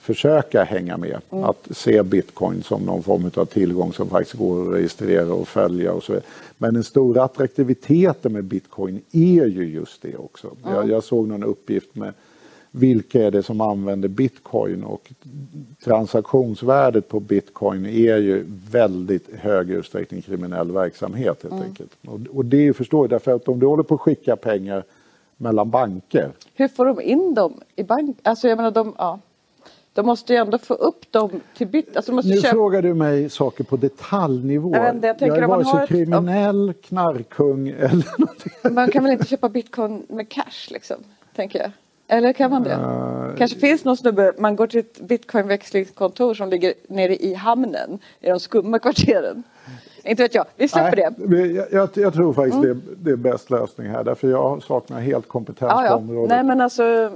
försöka hänga med. Mm. Att se bitcoin som någon form av tillgång som faktiskt går att registrera och följa och så vidare. Men den stora attraktiviteten med bitcoin är ju just det också. Jag, jag såg någon uppgift med vilka är det som använder bitcoin och transaktionsvärdet på bitcoin är ju väldigt hög utsträckning kriminell verksamhet helt enkelt. Och, och det förstår jag därför att om du håller på att skicka pengar mellan banker Hur får de in dem i bank? Alltså jag menar de, ja. De måste ju ändå få upp dem till bit. Alltså måste Nu köpa. frågar du mig saker på detaljnivå. Jag inte, jag tänker är vare sig ett- kriminell, knarkkung eller någonting. Man kan väl inte köpa bitcoin med cash liksom, tänker jag. Eller kan man det? Eh, Kanske finns någon snubbe, man går till ett bitcoinväxlingskontor som ligger nere i hamnen i de skumma kvarteren. Inte vet jag, vi släpper det. Mm. Nej, jag, jag, jag tror faktiskt det, det är bäst lösning här därför jag saknar helt kompetens Ja, på ja. området. Nej men alltså,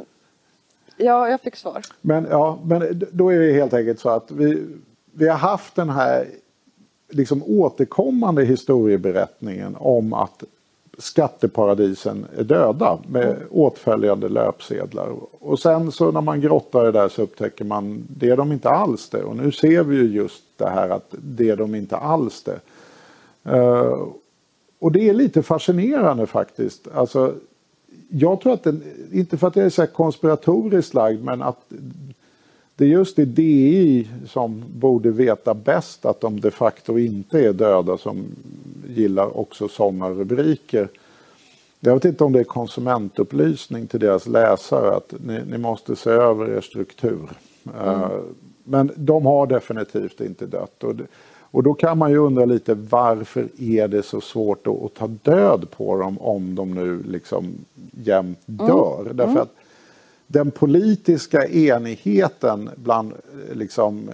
ja jag fick svar. Men, ja, men då är det helt enkelt så att vi, vi har haft den här liksom återkommande historieberättningen om att skatteparadisen är döda med åtföljande löpsedlar. Och sen så när man grottar det där så upptäcker man det är de inte alls det. Och nu ser vi ju just det här att det är de inte alls det. Uh, och det är lite fascinerande faktiskt. Alltså, jag tror att den, inte för att jag är så konspiratoriskt lagd, men att det är just det DI som borde veta bäst att de de facto inte är döda som gillar också sådana rubriker. Jag vet inte om det är konsumentupplysning till deras läsare att ni, ni måste se över er struktur. Mm. Uh, men de har definitivt inte dött. Och, och då kan man ju undra lite varför är det så svårt att, ta död på dem om de nu liksom jämt mm. dör. Mm. Därför att den politiska enigheten bland liksom,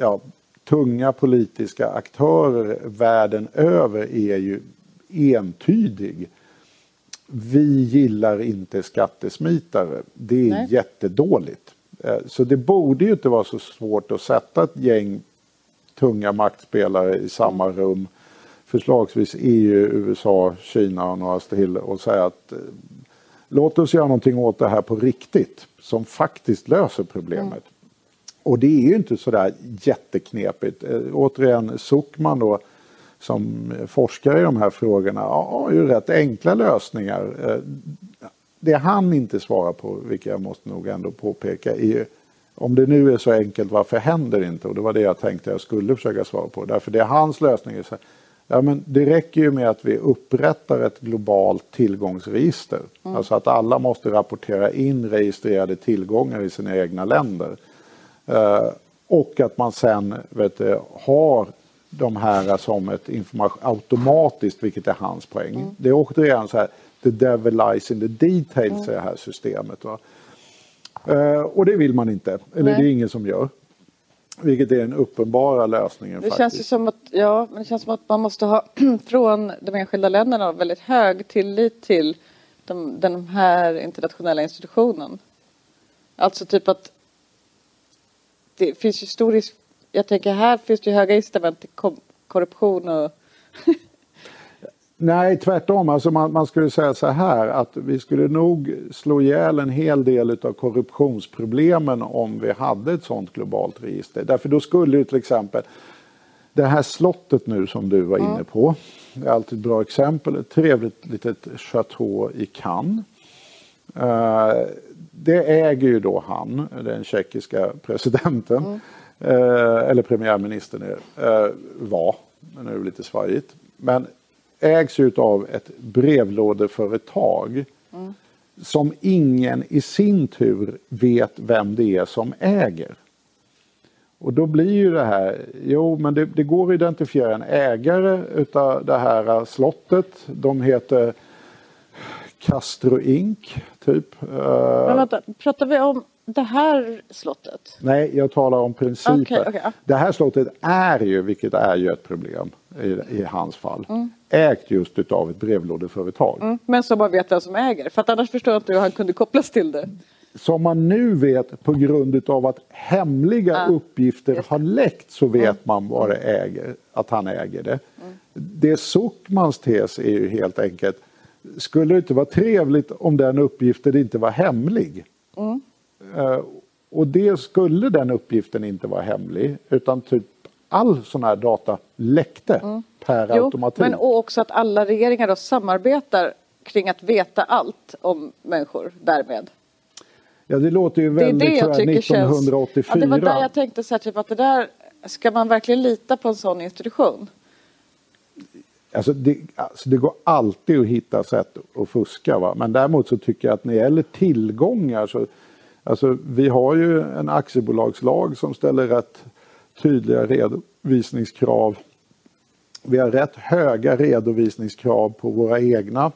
ja, tunga politiska aktörer världen över är ju entydig. Vi gillar inte skattesmitare. Det är Nej. jättedåligt. Eh, så det borde ju inte vara så svårt att sätta ett gäng tunga maktspelare i samma mm. rum. Förslagsvis EU, USA, Kina och några till och säga att eh, låt oss göra någonting åt det här på riktigt som faktiskt löser problemet. Mm. Och det är ju inte sådär jätteknepigt. Äh, återigen Zuckman då som forskar i de här frågorna har ju rätt enkla lösningar. Äh, det han inte svarar på, vilket jag måste nog ändå påpeka, är om det nu är så enkelt, varför händer det inte? Och det var det jag tänkte jag skulle försöka svara på. Därför det är hans lösning. Är så ja, men det räcker ju med att vi upprättar ett globalt tillgångsregister. Mm. Alltså att alla måste rapportera in registrerade tillgångar i sina egna länder. Uh, och att man sen vet du, har de här som ett information automatiskt, vilket är hans poäng. Mm. Det är återigen så här, the devil lies in the details mm. i det här systemet. Va? Uh, och det vill man inte, eller Nej. det är ingen som gör. Vilket är den uppenbara lösningen. Det faktiskt. känns som att, ja, men det känns som att man måste ha från de enskilda länderna väldigt hög tillit till de, den här internationella institutionen. Alltså typ att det finns ju stor risk, jag tänker här finns det ju höga incitament till korruption och Nej, tvärtom. Alltså man, man, skulle säga så här att vi skulle nog slå ihjäl en hel del av korruptionsproblemen om vi hade ett sådant globalt register. Därför då skulle ju till exempel det här slottet nu som du var inne på. Det är alltid ett bra exempel. Ett trevligt litet chateau i Cannes. Uh, det äger ju då han, den tjeckiska presidenten. Mm. Uh, eller premiärministern uh, var, men nu är det lite svajigt. Men ägs av ett brevlådeföretag mm. som ingen i sin tur vet vem det är som äger. Och då blir ju det här, jo men det, det går att identifiera en ägare utav det här slottet. De heter Castro Inc. Typ. Eh, men vänta, pratar vi om det här slottet? Nej, jag talar om principen. Okay, okay. Det här slottet är ju, vilket är ju ett problem i, i hans fall, mm. ägt just utav ett brevlådeföretag. Mm. Men som man vet vem som äger, för att annars förstår jag inte hur han kunde kopplas till det. Som man nu vet på grund av att hemliga ah, uppgifter har läckt så vet mm. man vad det äger, att han äger det. Mm. Det Zuckmans tes är ju helt enkelt, skulle det inte vara trevligt om den uppgiften inte var hemlig? Uh, och det skulle den uppgiften inte vara hemlig utan typ all sån här data läckte mm. per jo, automatik. Men också att alla regeringar då samarbetar kring att veta allt om människor därmed. Ja det låter ju väldigt det är det jag 1984. Känns, ja, det var där jag tänkte så här, typ att det där, ska man verkligen lita på en sån institution? Alltså det, alltså det, går alltid att hitta sätt att fuska. Va? Men däremot så tycker jag att när det gäller tillgångar så Alltså vi har ju en aktiebolagslag som ställer rätt tydliga redovisningskrav. Vi har rätt höga redovisningskrav på våra egna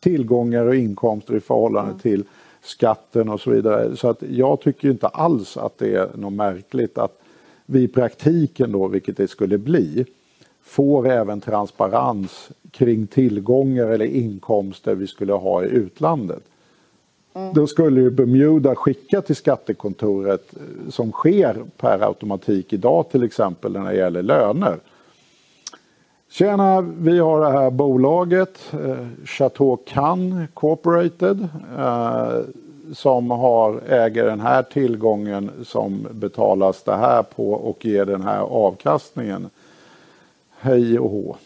tillgångar och inkomster i förhållande mm. till skatten och så vidare. Så att jag tycker inte alls att det är något märkligt att vi i praktiken då, vilket det skulle bli, får även transparens kring tillgångar eller inkomster vi skulle ha i utlandet. Mm. Då skulle ju Bermuda skicka till skattekontoret eh, som sker per automatik idag till exempel när det gäller löner. Tjena, vi har det här bolaget eh, Chateau Cannes Corporated eh, som har, äger den här tillgången som betalas det här på och ger den här avkastningen. Hej och hå.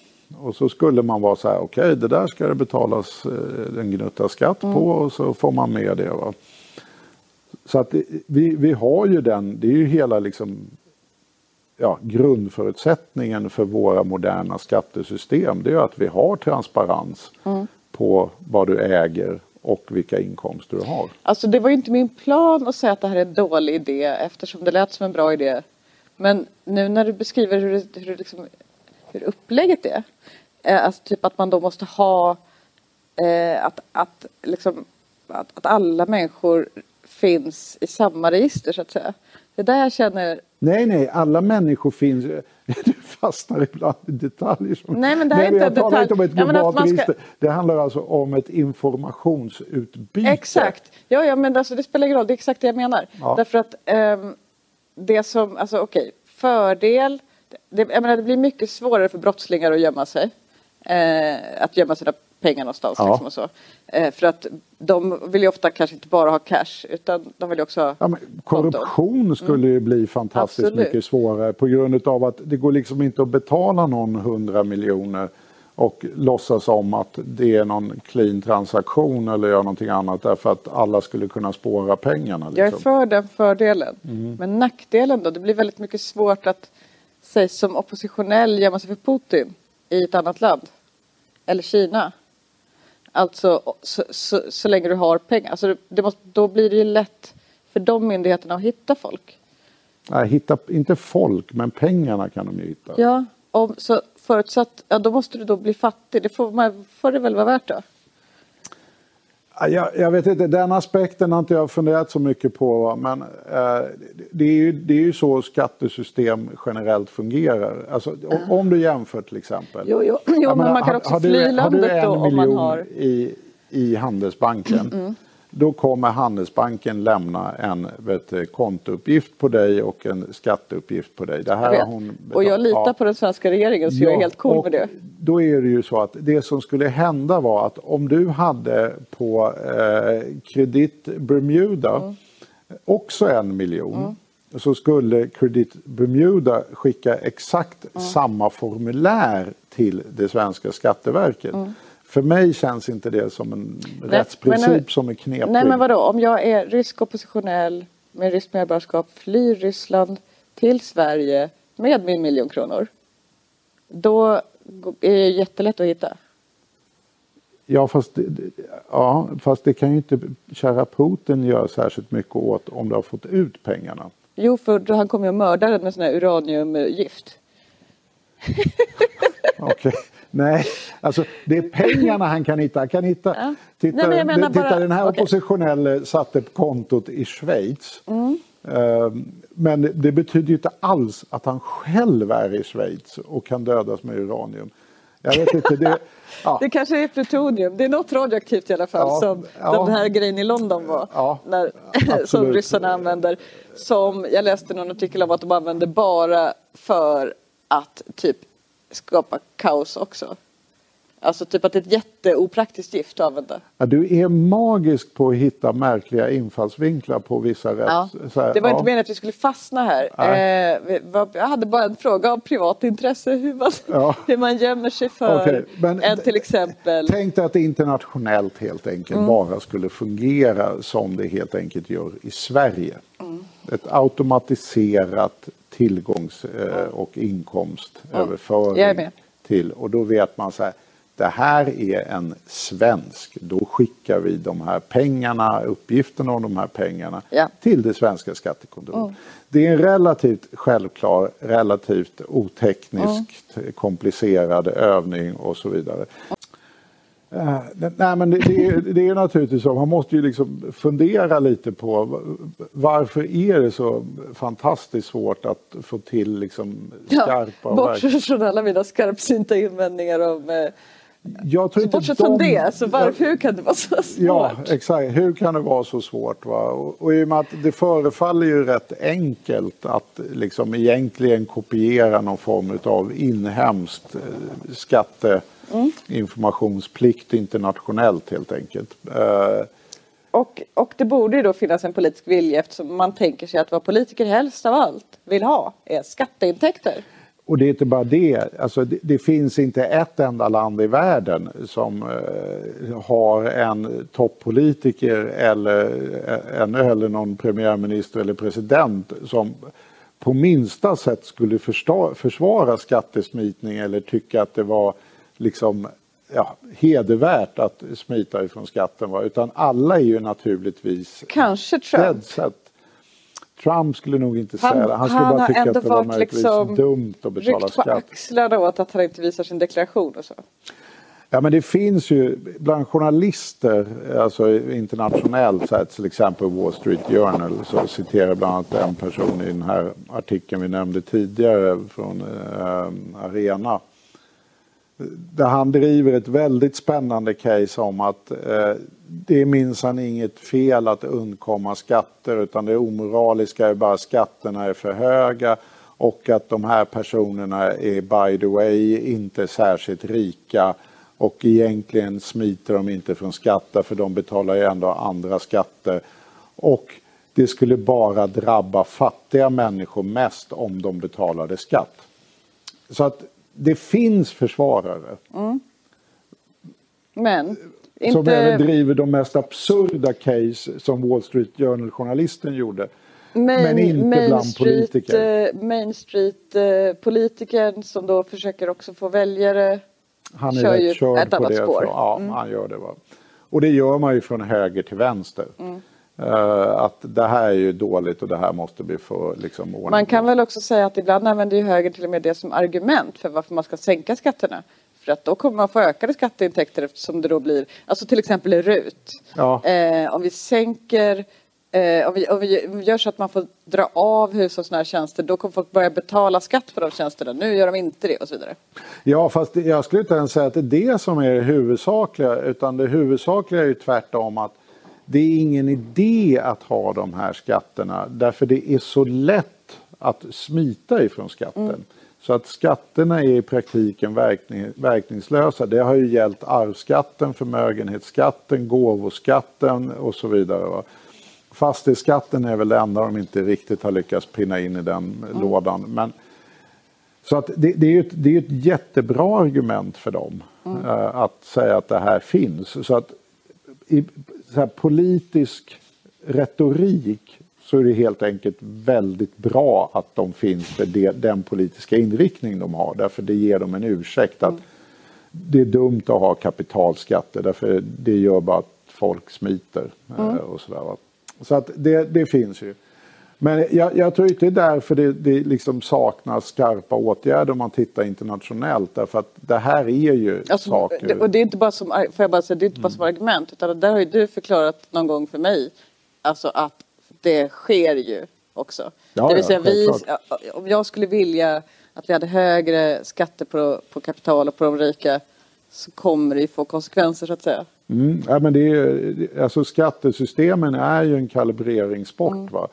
Och så skulle man vara så här, okej okay, det där ska det betalas eh, en gnutta skatt på och så får man med det. Va? Så att vi, vi har ju den, det är ju hela liksom ja, grundförutsättningen för våra moderna skattesystem. Det är att vi har transparens mm. på vad du äger och vilka inkomster du har. Alltså det var ju inte min plan att säga att det här är en dålig idé eftersom det lät som en bra idé. Men nu när du beskriver hur, det, hur, det liksom, hur upplägget är. Eh, alltså typ att man då måste ha eh, att, att, liksom, att, att alla människor finns i samma register så att säga. Det är där jag känner... Nej, nej, alla människor finns... Du fastnar ibland i detaljer. Som... Nej, men det här är inte jag talar inte om ett globalt ja, register. Det handlar alltså om ett informationsutbyte. Exakt. Ja, ja men alltså, det spelar ingen roll. Det är exakt det jag menar. Ja. Därför att um, det som, alltså okej, okay, fördel. Det, jag menar, det blir mycket svårare för brottslingar att gömma sig. Uh, att gömma sina pengar någonstans. Ja. Liksom och så. Eh, för att de vill ju ofta kanske inte bara ha cash utan de vill också ha ja, Korruption konton. skulle ju bli fantastiskt Absolut. mycket svårare på grund av att det går liksom inte att betala någon hundra miljoner och låtsas om att det är någon clean transaktion eller göra någonting annat därför att alla skulle kunna spåra pengarna. Liksom. Jag är liksom. för den fördelen. Mm. Men nackdelen då? Det blir väldigt mycket svårt att säga som oppositionell gömma sig för Putin i ett annat land. Eller Kina. Alltså så, så, så, länge du har pengar. Alltså, måste, då blir det ju lätt för de myndigheterna att hitta folk. Nej, hitta, inte folk, men pengarna kan de ju hitta. Ja, om, så förutsatt, ja då måste du då bli fattig. Det får, man, får det väl vara värt då? Jag, jag, vet inte, den aspekten har inte jag funderat så mycket på. Men eh, det, är ju, det är ju så skattesystem generellt fungerar. Alltså, om du jämför till exempel. Jo, jo, jo men menar, man kan också fly du, landet då om man har... I, i Handelsbanken. Mm. Då kommer Handelsbanken lämna en vet, kontouppgift på dig och en skatteuppgift på dig. Det här har hon och jag litar ja. på den svenska regeringen så ja, jag är helt cool med det. Då är det ju så att det som skulle hända var att om du hade på eh, Kredit Bermuda mm. också en miljon mm. så skulle Kredit Bermuda skicka exakt mm. samma formulär till det svenska Skatteverket. För mig känns inte det som en nej, rättsprincip men, som är knepig. Nej men vadå, om jag är rysk oppositionell med ryskt medborgarskap, flyr Ryssland till Sverige med min miljon kronor. Då är det jättelätt att hitta. Ja fast, ja, fast det kan ju inte kära Putin göra särskilt mycket åt om du har fått ut pengarna. Jo, för han kommer ju att mörda den med sån här uraniumgift. Okej. Okay. Nej, alltså det är pengarna han kan hitta. Han kan hitta, ja. titta, Nej, titta bara, den här okay. oppositionelle satte kontot i Schweiz. Mm. Ehm, men det betyder ju inte alls att han själv är i Schweiz och kan dödas med uranium. Jag vet inte, det, ja. det kanske är plutonium. Det är något radioaktivt i alla fall ja, som ja. den här grejen i London var. Ja, när, som ryssarna använder. Som jag läste någon artikel om att de använder bara för att typ skapa kaos också. Alltså typ att det är ett jätteopraktiskt gift att använda. Ja, du är magisk på att hitta märkliga infallsvinklar på vissa rätt. Ja, här, det var ja. inte meningen att vi skulle fastna här. Eh, jag hade bara en fråga om privat intresse. Hur man, ja. hur man gömmer sig för okay, en till exempel. Tänk dig att det internationellt helt enkelt mm. bara skulle fungera som det helt enkelt gör i Sverige. Mm. Ett automatiserat tillgångs eh, och inkomstöverföring. Till, och då vet man så här, det här är en svensk, då skickar vi de här pengarna, uppgifterna om de här pengarna ja. till det svenska skattekontoret. Mm. Det är en relativt självklar, relativt otekniskt mm. komplicerad övning och så vidare. Uh, nej men det, det, är, det är naturligtvis så, man måste ju liksom fundera lite på varför är det så fantastiskt svårt att få till liksom skarpa... Ja, bortsett från alla mina skarpsynta invändningar om eh, Jag tror inte bortsett de- från det, så varför, hur kan det vara så svårt? Ja, exakt. Hur kan det vara så svårt? Va? Och, och i och med att det förefaller ju rätt enkelt att liksom egentligen kopiera någon form av inhemskt eh, skatteinformationsplikt internationellt helt enkelt. Eh, Och, och det borde ju då finnas en politisk vilja eftersom man tänker sig att vad politiker helst av allt vill ha är skatteintäkter. Och det är inte bara det, alltså det, det finns inte ett enda land i världen som eh, har en toppolitiker eller, en, eller någon premiärminister eller president som på minsta sätt skulle första, försvara skattesmitning eller tycka att det var liksom ja, hedervärt att smita ifrån skatten. Va? Utan alla är ju naturligtvis Kanske Trump. set. Trump skulle nog inte Han, säga det. Han skulle han bara har tycka att det var möjligtvis liksom dumt att betala ryckt på skatt. axlarna åt att han inte visar sin deklaration och så. Ja men det finns ju bland journalister, alltså internationellt, så här, till exempel Wall Street Journal, så citerar bland annat en person i den här artikeln vi nämnde tidigare från eh, Arena. Där han driver ett väldigt spännande case om att eh, det är minsann inget fel att undkomma skatter utan det omoraliska är bara skatterna är för höga och att de här personerna är by the way inte särskilt rika och egentligen smiter de inte från skatter för de betalar ju ändå andra skatter. Och det skulle bara drabba fattiga människor mest om de betalade skatt. Så att det finns försvarare mm. Men som inte även driver de mest absurda case som Wall Street Journal-journalisten gjorde. men inte Main bland Street, politiker. eh, Main Street eh, som då försöker också få väljare. Han är rätt körd ett på det. spår. Ja, han gör det. Va? Och det gör man ju från höger till vänster. Eh, att det här är ju dåligt och det här måste vi få liksom ordning Man kan väl också säga att ibland använder ju högern till och med det som argument för varför man ska sänka skatterna. För att då kommer man få ökade skatteintäkter eftersom det då blir, alltså till exempel RUT. Ja. Eh, om vi sänker, eh, om, vi, om vi gör så att man får dra av hushållsnära tjänster då kommer folk börja betala skatt på de tjänsterna. Nu gör de inte det och så vidare. Ja, fast jag skulle inte ens säga att det är det som är det huvudsakliga. Utan det huvudsakliga är ju tvärtom att det är ingen idé att ha de här skatterna. Därför det är så lätt att smita ifrån skatten. Så att skatterna är i praktiken verkning, verkningslösa. Det har ju gällt arvsskatten, förmögenhetsskatten, gåvoskatten och så vidare. Fastighetsskatten är väl det enda de inte riktigt har lyckats pinna in i den lådan. Men, så att det, det är ju ett, det är ett jättebra argument för dem eh, att säga att det här finns. Så att i så här, politisk retorik så är det helt enkelt väldigt bra att de finns för det, den politiska inriktning de har. Därför det ger dem en ursäkt att det är dumt att ha kapitalskatter därför det gör bara att folk smiter. eh, Och sådär. Så att det, det finns ju. Men jag, jag tror inte det är därför det, det liksom saknas skarpa åtgärder om man tittar internationellt. Därför att det här är ju Alltså, saker. och det är inte bara som, får jag bara säga, det är inte bara som argument utan där har ju du förklarat någon gång för mig alltså att det sker ju också. Ja, det vill ja, säga vi, självklart. om jag skulle vilja att vi hade högre skatter på, på kapital och på de rika så kommer det ju få konsekvenser så att säga. Mm, ja, men det är, alltså skattesystemen är ju en kalibreringssport. Mm. Va?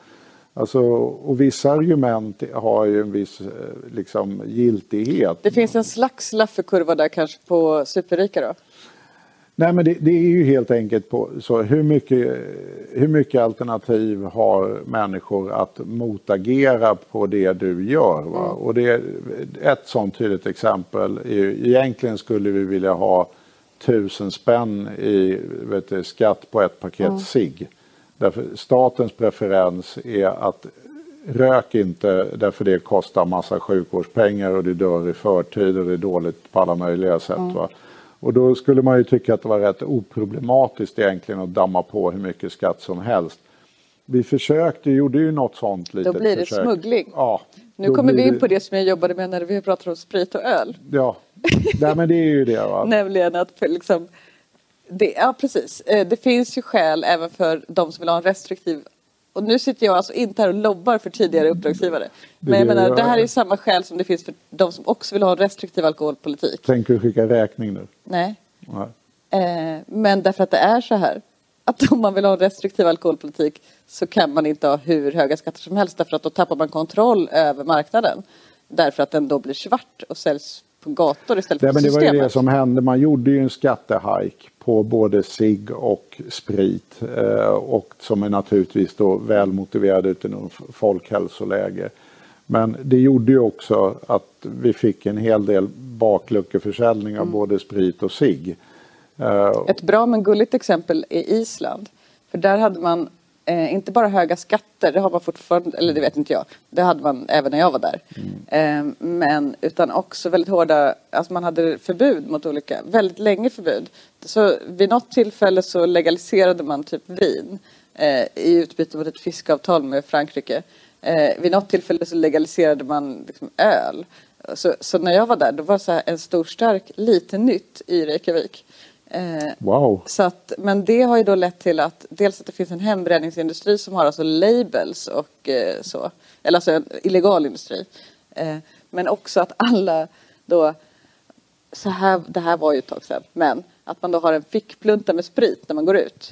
Alltså, och vissa argument har ju en viss eh, liksom, giltighet. Det finns en slags Lafferkurva där kanske på superrika då. Nej men det, det är ju helt enkelt på så hur mycket, hur mycket alternativ har människor att motagera på det du gör. Va? Och det, ett sånt tydligt exempel är ju, egentligen skulle vi vilja ha tusen spänn i vet du, skatt på ett paket cigg. Därför statens preferens är att rök inte därför det kostar massa sjukvårdspengar och du dör i förtid och det är dåligt på alla möjliga sätt. Va? Och då skulle man ju tycka att det var rätt oproblematiskt egentligen att damma på hur mycket skatt som helst. Vi försökte, gjorde ju något sånt litet blir det försök. smuggling. Ja. Nu då kommer vi in på det som jag jobbade med när vi pratade om sprit och öl. Ja, Nej, men det är ju det. Va? Nämligen att liksom, det, ja precis, Eh, det finns ju skäl även för de som vill ha en restriktiv och nu sitter jag alltså inte här och lobbar för tidigare uppdragsgivare. Men jag menar, det här är samma skäl som det finns för de som också vill ha en restriktiv alkoholpolitik. Tänker du skicka räkning nu? Nej. Nej. Eh, men därför att det är så här att om man vill ha en restriktiv alkoholpolitik så kan man inte ha hur höga skatter som helst därför att då tappar man kontroll över marknaden. Därför att den då blir svart och säljs på gator istället för Nej, på men det var ju systemet. det som hände. Man gjorde ju en skattehike på både cigg och sprit. Eh, och som är naturligtvis då väl motiverad utifrån folkhälsoläge. Men det gjorde ju också att vi fick en hel del bakluckeförsäljning Mm. av både sprit och cigg. Eh, Ett bra men gulligt exempel är Island. För där hade man eh, inte bara höga skatter, det har man fortfarande, eller det vet inte jag, det hade man även när jag var där. Eh, men utan också väldigt hårda, alltså man hade förbud mot olika, väldigt länge förbud. Så vid något tillfälle så legaliserade man typ vin eh, i utbyte mot ett fiskeavtal med Frankrike. Eh, vid något tillfälle så legaliserade man liksom öl. Så, så när jag var där, då var så en stor stark lite nytt i Reykjavik. Eh, wow. så att, men det har ju då lett till att dels att det finns en hembränningsindustri som har alltså labels och eh, så. Eller alltså en illegal industri. Eh, men också att alla då, så här, det här var ju ett tag sedan, men att man då har en fickplunta med sprit när man går ut.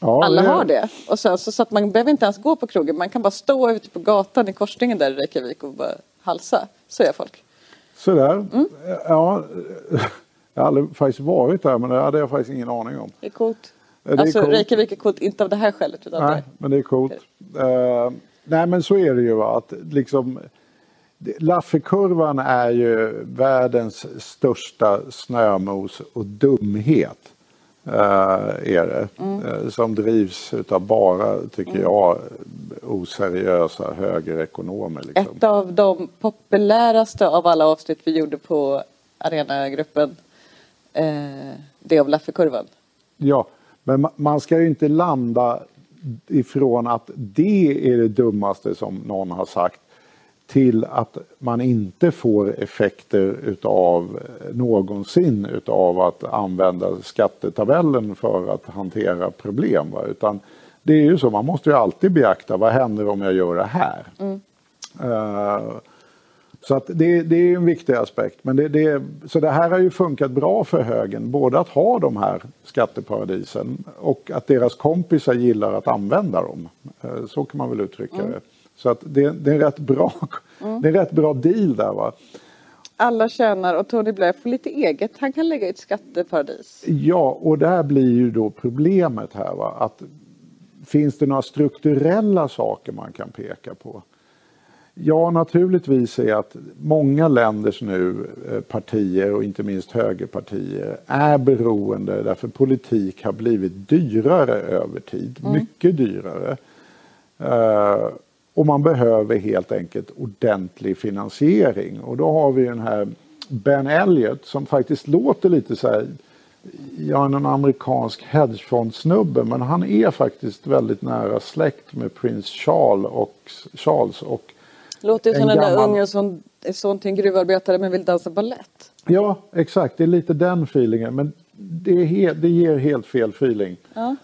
Ja, Alla har det. Och sen, så, så att man behöver inte ens gå på krogen, man kan bara stå ute på gatan i korsningen där i Reykjavik och bara halsa. Så gör folk. Sådär. Mm. Ja, jag har aldrig faktiskt varit där men det hade jag faktiskt ingen aning om. Det är coolt. Det är alltså. Reykjavik är coolt, inte av det här skälet utan Nej, det. men det är coolt. Eh, nej, men så är det ju. Va? Att liksom, Lafferkurvan är ju världens största snömos och dumhet. eh, är det. Eh, som drivs utav bara, tycker jag, oseriösa högerekonomer. Liksom. Ett av de populäraste av alla avsnitt vi gjorde på Arenagruppen. Eh, det om Lafferkurvan. Ja, men ma- man ska ju inte landa ifrån att det är det dummaste som någon har sagt till att man inte får effekter utav eh, någonsin utav att använda skattetabellen för att hantera problem. Va? Utan det är ju så, man måste ju alltid beakta vad händer om jag gör det här. Eh, så att det, det är en viktig aspekt. Men det, det, så det här har ju funkat bra för högern. Både att ha de här skatteparadisen och att deras kompisar gillar att använda dem. Eh, Så kan man väl uttrycka det. Så att det, det, är en rätt bra, det är en rätt bra deal där va. Alla tjänar och Tony Blair får lite eget. Han kan lägga ut skatteparadis. Ja, och där blir ju då problemet här va. Att finns det några strukturella saker man kan peka på? Ja, naturligtvis är att många länders nu eh, partier och inte minst högerpartier är beroende därför politik har blivit dyrare över tid. Mycket dyrare. Eh, och man behöver helt enkelt ordentlig finansiering. Och då har vi den här Ben Elliot som faktiskt låter lite så här Ja, en amerikansk hedgefondsnubbe men han är faktiskt väldigt nära släkt med prins Charles och, Charles och Låter ju En som den där gammal- ungen som är son till en gruvarbetare men vill dansa ballett. Ja, exakt. Det är lite den feelingen. Men det, är he- det ger helt fel feeling.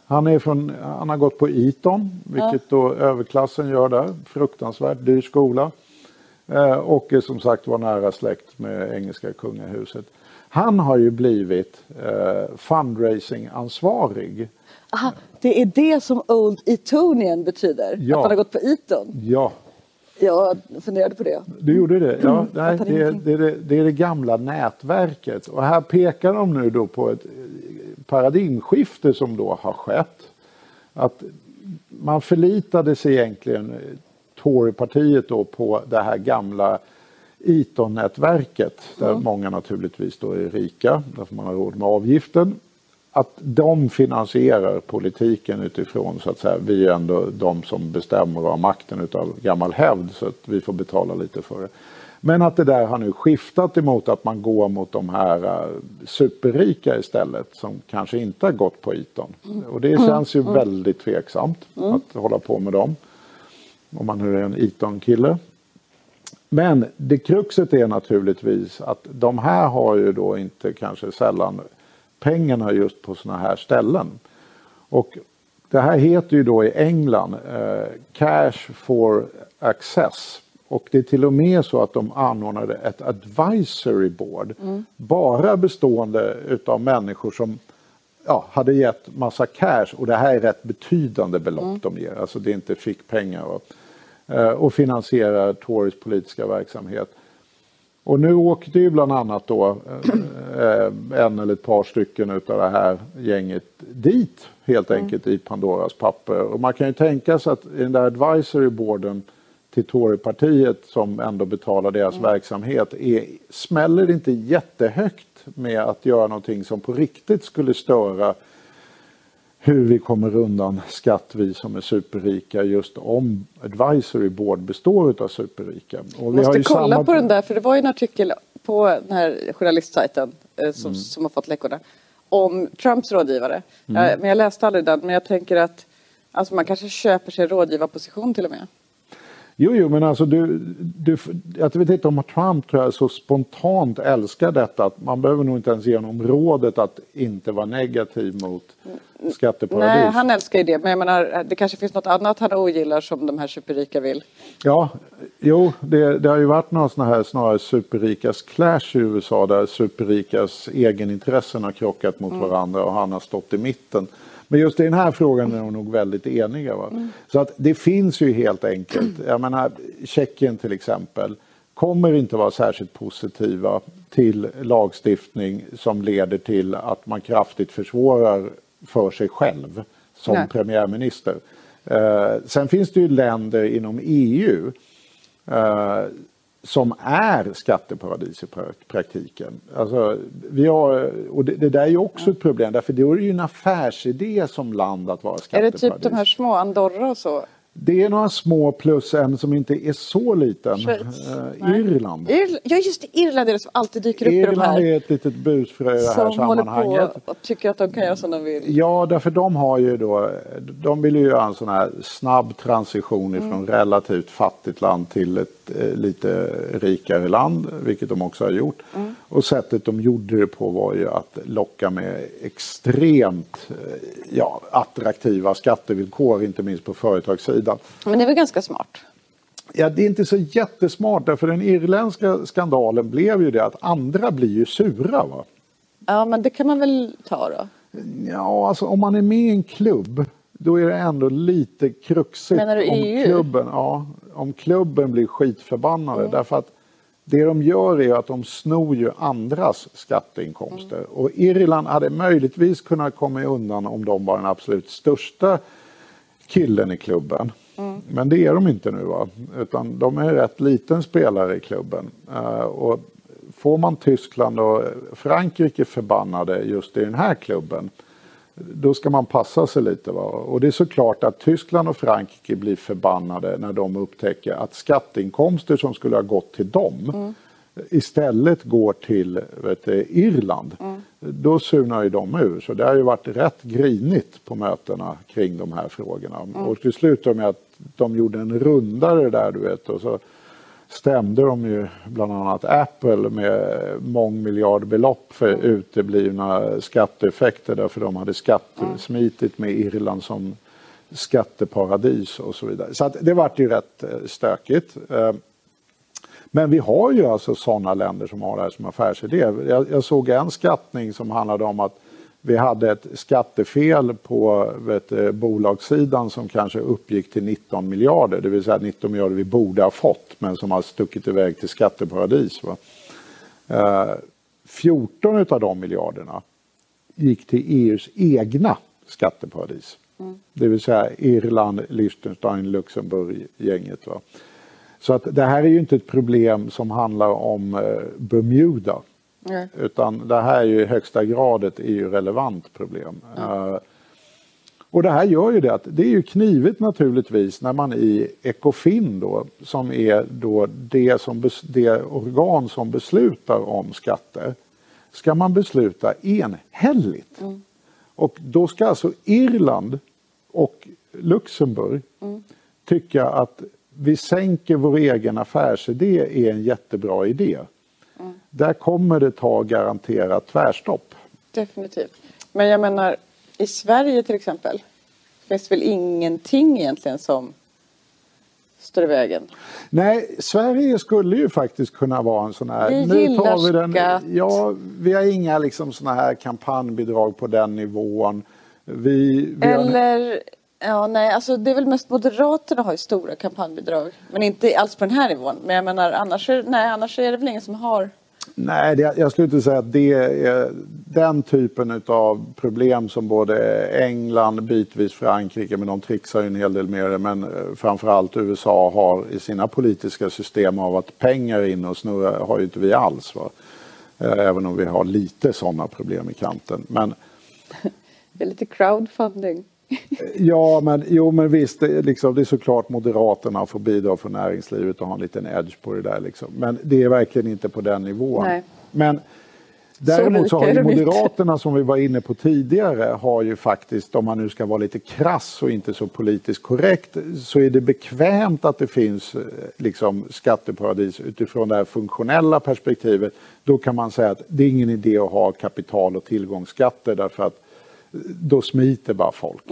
Han, är från, han har gått på Eton, vilket då överklassen gör där. Fruktansvärt dyr skola. Eh, och är som sagt var nära släkt med engelska kungahuset. Han har ju blivit eh, fundraising-ansvarig. Aha, det är det som Old Etonian betyder. Ja. Att han har gått på Eton. Ja, Jag funderade på det. Du gjorde det? Ja, nej, fattar det, är, det, är det, det är det gamla nätverket. Och här pekar de nu då på ett eh, paradigmskifte som då har skett. Att man förlitade sig egentligen, eh, Torypartiet då, på det här gamla Eton-nätverket. Där många naturligtvis då är rika, därför man har råd med avgiften. Att de finansierar politiken utifrån så att säga, vi är ändå de som bestämmer och har makten utav gammal hävd så att vi får betala lite för det. Men att det där har nu skiftat emot att man går mot de här eh, superrika istället som kanske inte har gått på Eton. Och det känns ju väldigt tveksamt att hålla på med dem. Om man nu är en Eton-kille. Men det kruxet är naturligtvis att de här har ju då inte kanske sällan pengarna just på sådana här ställen. Och Det här heter ju då i England eh, Cash for Access. Och det är till och med så att de anordnade ett advisory board. Bara bestående utav människor som ja, hade gett massa cash och det här är rätt betydande belopp de ger. Alltså det är inte fickpengar. Och, eh, och finansierar Tories politiska verksamhet. Och nu åkte ju bland annat då eh, eh, en eller ett par stycken utav det här gänget dit helt enkelt i Pandoras papper. Och man kan ju tänka sig att i den där advisory boarden till Torypartiet som ändå betalar deras verksamhet är, smäller det inte jättehögt med att göra någonting som på riktigt skulle störa hur vi kommer undan skatt vi som är superrika just om advisory board består av superrika. Och vi har måste kolla samma- på den där, för det var ju en artikel på den här journalistsajten eh, som, Mm. som har fått läckorna om Trumps rådgivare. Mm. Eh, men jag läste aldrig den, men jag tänker att alltså man kanske köper sig rådgivarposition till och med. Jo, jo, men alltså du, du, jag vet inte om Trump tror jag så spontant älskar detta att man behöver nog inte ens ge honom rådet att inte vara negativ mot skatteparadis. Nej, han älskar ju det, men jag menar, det kanske finns något annat han ogillar som de här superrika vill. Ja, jo, det, det har ju varit några sådana här snarare superrikas clash i USA där superrikas egenintressen har krockat mot varandra och han har stått i mitten. Men just i den här frågan är de nog väldigt eniga. Va? Så att det finns ju helt enkelt, jag menar Tjeckien till exempel kommer inte vara särskilt positiva till lagstiftning som leder till att man kraftigt försvårar för sig själv som Nej. premiärminister. Eh, sen finns det ju länder inom EU eh, som är skatteparadis i pra- praktiken. Alltså, vi har, och det, det där är ju också ett problem därför det är ju en affärsidé som land att vara Är det skatteparadis. typ de här små, Andorra och så? Det är några små plus en som inte är så liten. Eh. Irland. Irl- ja, just det, Irland är det som alltid dyker upp i de Irland här. är ett litet busfrö i det här Som håller sammanhanget. på och tycker att de kan göra som de vill. Ja, därför de har ju då, de vill ju göra en sån här snabb transition ifrån Mm. relativt fattigt land till ett eh, lite rikare land, vilket de också har gjort. Mm. Och sättet de gjorde det på var ju att locka med extremt eh, ja, attraktiva skattevillkor, inte minst på företagssidan. Men det är väl ganska smart? Ja, det är inte så jättesmart, därför den irländska skandalen blev ju det att andra blir ju sura. Va? Ja, men det kan man väl ta då? Ja, alltså om man är med i en klubb då är det ändå lite kruxigt. Om EU? Klubben, ja, om klubben blir skitförbannade. Därför att det de gör är att de snor ju andras skatteinkomster. Och Irland hade möjligtvis kunnat komma undan om de var den absolut största killen i klubben. Men det är de inte nu va, utan de är en rätt liten spelare i klubben. Eh, och får man Tyskland och Frankrike förbannade just i den här klubben då ska man passa sig lite. Va? Och det är såklart att Tyskland och Frankrike blir förbannade när de upptäcker att skatteinkomster som skulle ha gått till dem istället går till du, Irland. Då surnar ju de ur. Så det har ju varit rätt grinigt på mötena kring de här frågorna. Och det slutade med att de gjorde en rundare där du vet. Och så stämde de ju bland annat Apple med mångmiljardbelopp för uteblivna skatteeffekter därför de hade skattesmitit med Irland som skatteparadis och så vidare. Så att det vart ju rätt eh, stökigt. Eh, Men vi har ju alltså sådana länder som har det här som affärsidé. Jag, jag såg en skattning som handlade om att vi hade ett skattefel på vet, du, bolagssidan som kanske uppgick till 19 miljarder. Det vill säga 19 miljarder vi borde ha fått men som har stuckit iväg till skatteparadis. Va? Eh, 14 av de miljarderna gick till EUs egna skatteparadis. Det vill säga Irland, Liechtenstein, Luxemburg, gänget. Va? Så att det här är ju inte ett problem som handlar om eh, Bermuda. Nej. Utan det här är ju i högsta grad ett EU-relevant problem. Eh, och det här gör ju det att det är ju knivigt naturligtvis när man i Ecofin då, som är då det, som det organ som beslutar om skatter, ska man besluta enhälligt. Och då ska alltså Irland och Luxemburg tycka att vi sänker vår egen affärsidé är en jättebra idé. Där kommer det ta garanterat tvärstopp. Definitivt. Men jag menar, i Sverige till exempel finns det väl ingenting egentligen som står i vägen. Nej, Sverige skulle ju faktiskt kunna vara en sån här... Vi nu tar vi den, skatt. Ja, vi har inga liksom såna här kampanjbidrag på den nivån. Vi, vi Eller, ja nej, alltså det är väl mest Moderaterna har ju stora kampanjbidrag. Men inte alls på den här nivån. Men jag menar annars, är, nej, annars är det väl ingen som har. nej, det, jag skulle inte säga att det är den typen av problem som både England, bitvis Frankrike, men de trixar ju en hel del med det, men eh, framförallt USA har i sina politiska system av att pengar in och snurra har ju inte vi alls. Va? Eh, Även om vi har lite sådana problem i kanten. Men, Det är lite crowdfunding. Ja, men, jo, men visst, det, är liksom, det är såklart Moderaterna får bidrag från näringslivet och ha en liten edge på det där. Liksom. Men det är verkligen inte på den nivån. Nej. Men däremot så rika har ju. Moderaterna, som vi var inne på tidigare, har ju faktiskt, om man nu ska vara lite krass och inte så politiskt korrekt, så är det bekvämt att det finns eh, liksom, skatteparadis utifrån det här funktionella perspektivet. Då kan man säga att det är ingen idé att ha kapital och tillgångsskatter därför att då smiter bara folk.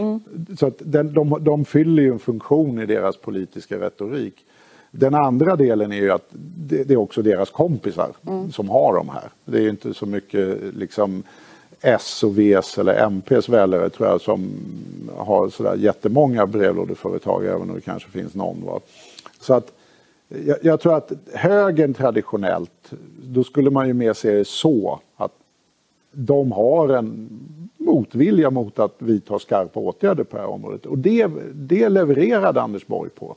Så att den, de, de fyller ju en funktion i deras politiska retorik. Den andra delen är ju att det, det är också deras kompisar som har de här. Det är ju inte så mycket liksom S och Vs eller MPs väljare tror jag som har sådär jättemånga brevlådeföretag även om det kanske finns någon. Va? Så att jag, jag tror att högern traditionellt, då skulle man ju mer se det så att de har en motvilja mot att vidta skarpa åtgärder på det här området. Och det, det levererade Anders Borg på.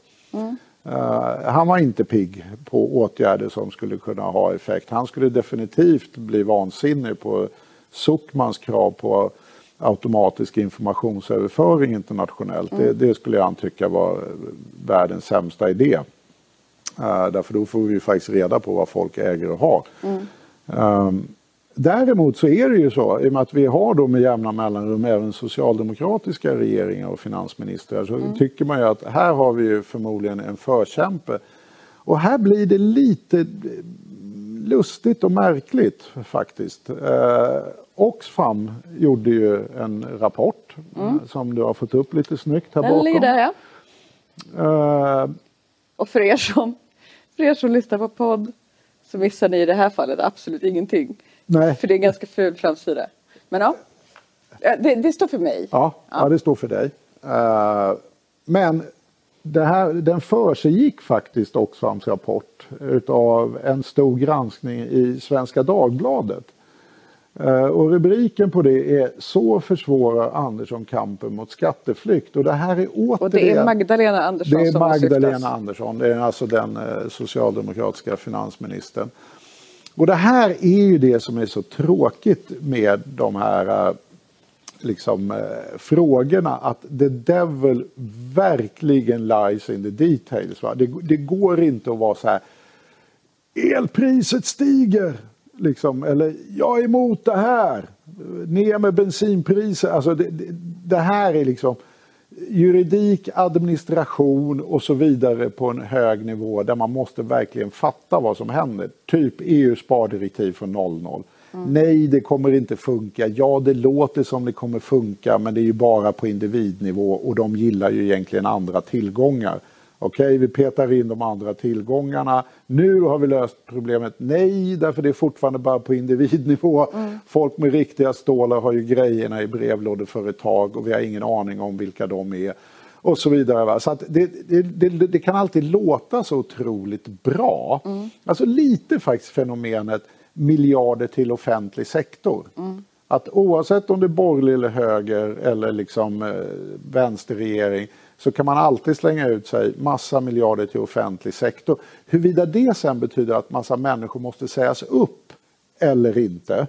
Eh, han var inte pigg på åtgärder som skulle kunna ha effekt. Han skulle definitivt bli vansinnig på Zuckmans krav på automatisk informationsöverföring internationellt. Det, det skulle han tycka var världens sämsta idé. Uh, därför då får vi ju faktiskt reda på vad folk äger och har. Um, däremot så är det ju så, i och med att vi har då med jämna mellanrum även socialdemokratiska regeringar och finansministrar, så tycker man ju att här har vi ju förmodligen en förkämpe. Och här blir det lite lustigt och märkligt faktiskt. Eh, Oxfam gjorde ju en rapport eh, som du har fått upp lite snyggt här Den bakom. ligger där ja. Eh, Och för er som, för er som lyssnar på podd så missar ni i det här fallet absolut ingenting. Nej. För det är en ganska ful framsida. Men ja, Ja, det, det står för mig. Ja, ja. det står för dig. Eh, men det här, den försiggick faktiskt Oxfams rapport utav en stor granskning i Svenska Dagbladet. Eh, och rubriken på det är Så försvårar Andersson kampen mot skatteflykt. Och det här är återigen... Och det är Magdalena Andersson Det är som Magdalena. Andersson, det är alltså den eh, socialdemokratiska finansministern. Och det här är ju det som är så tråkigt med de här eh, liksom, eh, frågorna att the devil verkligen lies in the details. Va? Det, det går inte att vara så här elpriset stiger. Liksom, eller jag är emot det här. Ner med bensinpriser. Alltså det, det, det här är liksom juridik, administration och så vidare på en hög nivå där man måste verkligen fatta vad som händer. Typ EUs spardirektiv från 00. Nej, det kommer inte funka. Ja, det låter som det kommer funka, men det är ju bara på individnivå och de gillar ju egentligen andra tillgångar. Okej, vi petar in de andra tillgångarna. Nu har vi löst problemet. Nej, därför det är fortfarande bara på individnivå. Folk med riktiga stålar har ju grejerna i brevlådeföretag och vi har ingen aning om vilka de är. Och så vidare. Va? Så det, det, det, det kan alltid låta så otroligt bra. Alltså lite faktiskt fenomenet miljarder till offentlig sektor. Att oavsett om det är borgerlig eller höger eller liksom eh, vänsterregering så kan man alltid slänga ut sig massa miljarder till offentlig sektor. Huruvida det sen betyder att massa människor måste sägas upp eller inte,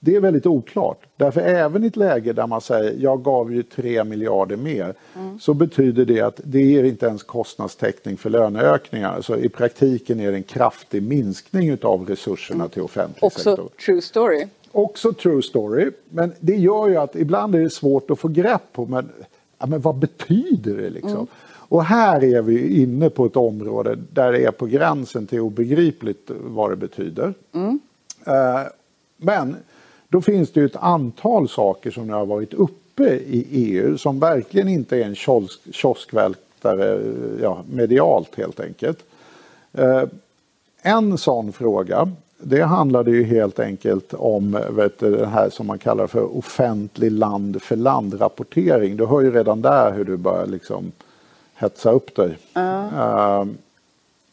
det är väldigt oklart. Därför även i ett läge där man säger jag gav ju 3 miljarder mer så betyder det att det ger inte ens kostnadstäckning för löneökningar. Så i praktiken är det en kraftig minskning av resurserna till offentlig sektor Också true story. också true story. Men det gör ju att ibland är det svårt att få grepp på. Men, ja, men vad betyder det liksom? Och här är vi inne på ett område där det är på gränsen till obegripligt vad det betyder. Eh, men då finns det ju ett antal saker som har varit uppe uppe i EU som verkligen inte är en kiosk, kioskvältare ja, medialt helt enkelt. Eh, en sån fråga det handlade ju helt enkelt om vet du, det här som man kallar för offentlig land för land-rapportering. Du hör ju redan där hur du börjar liksom hetsa upp dig. Uh.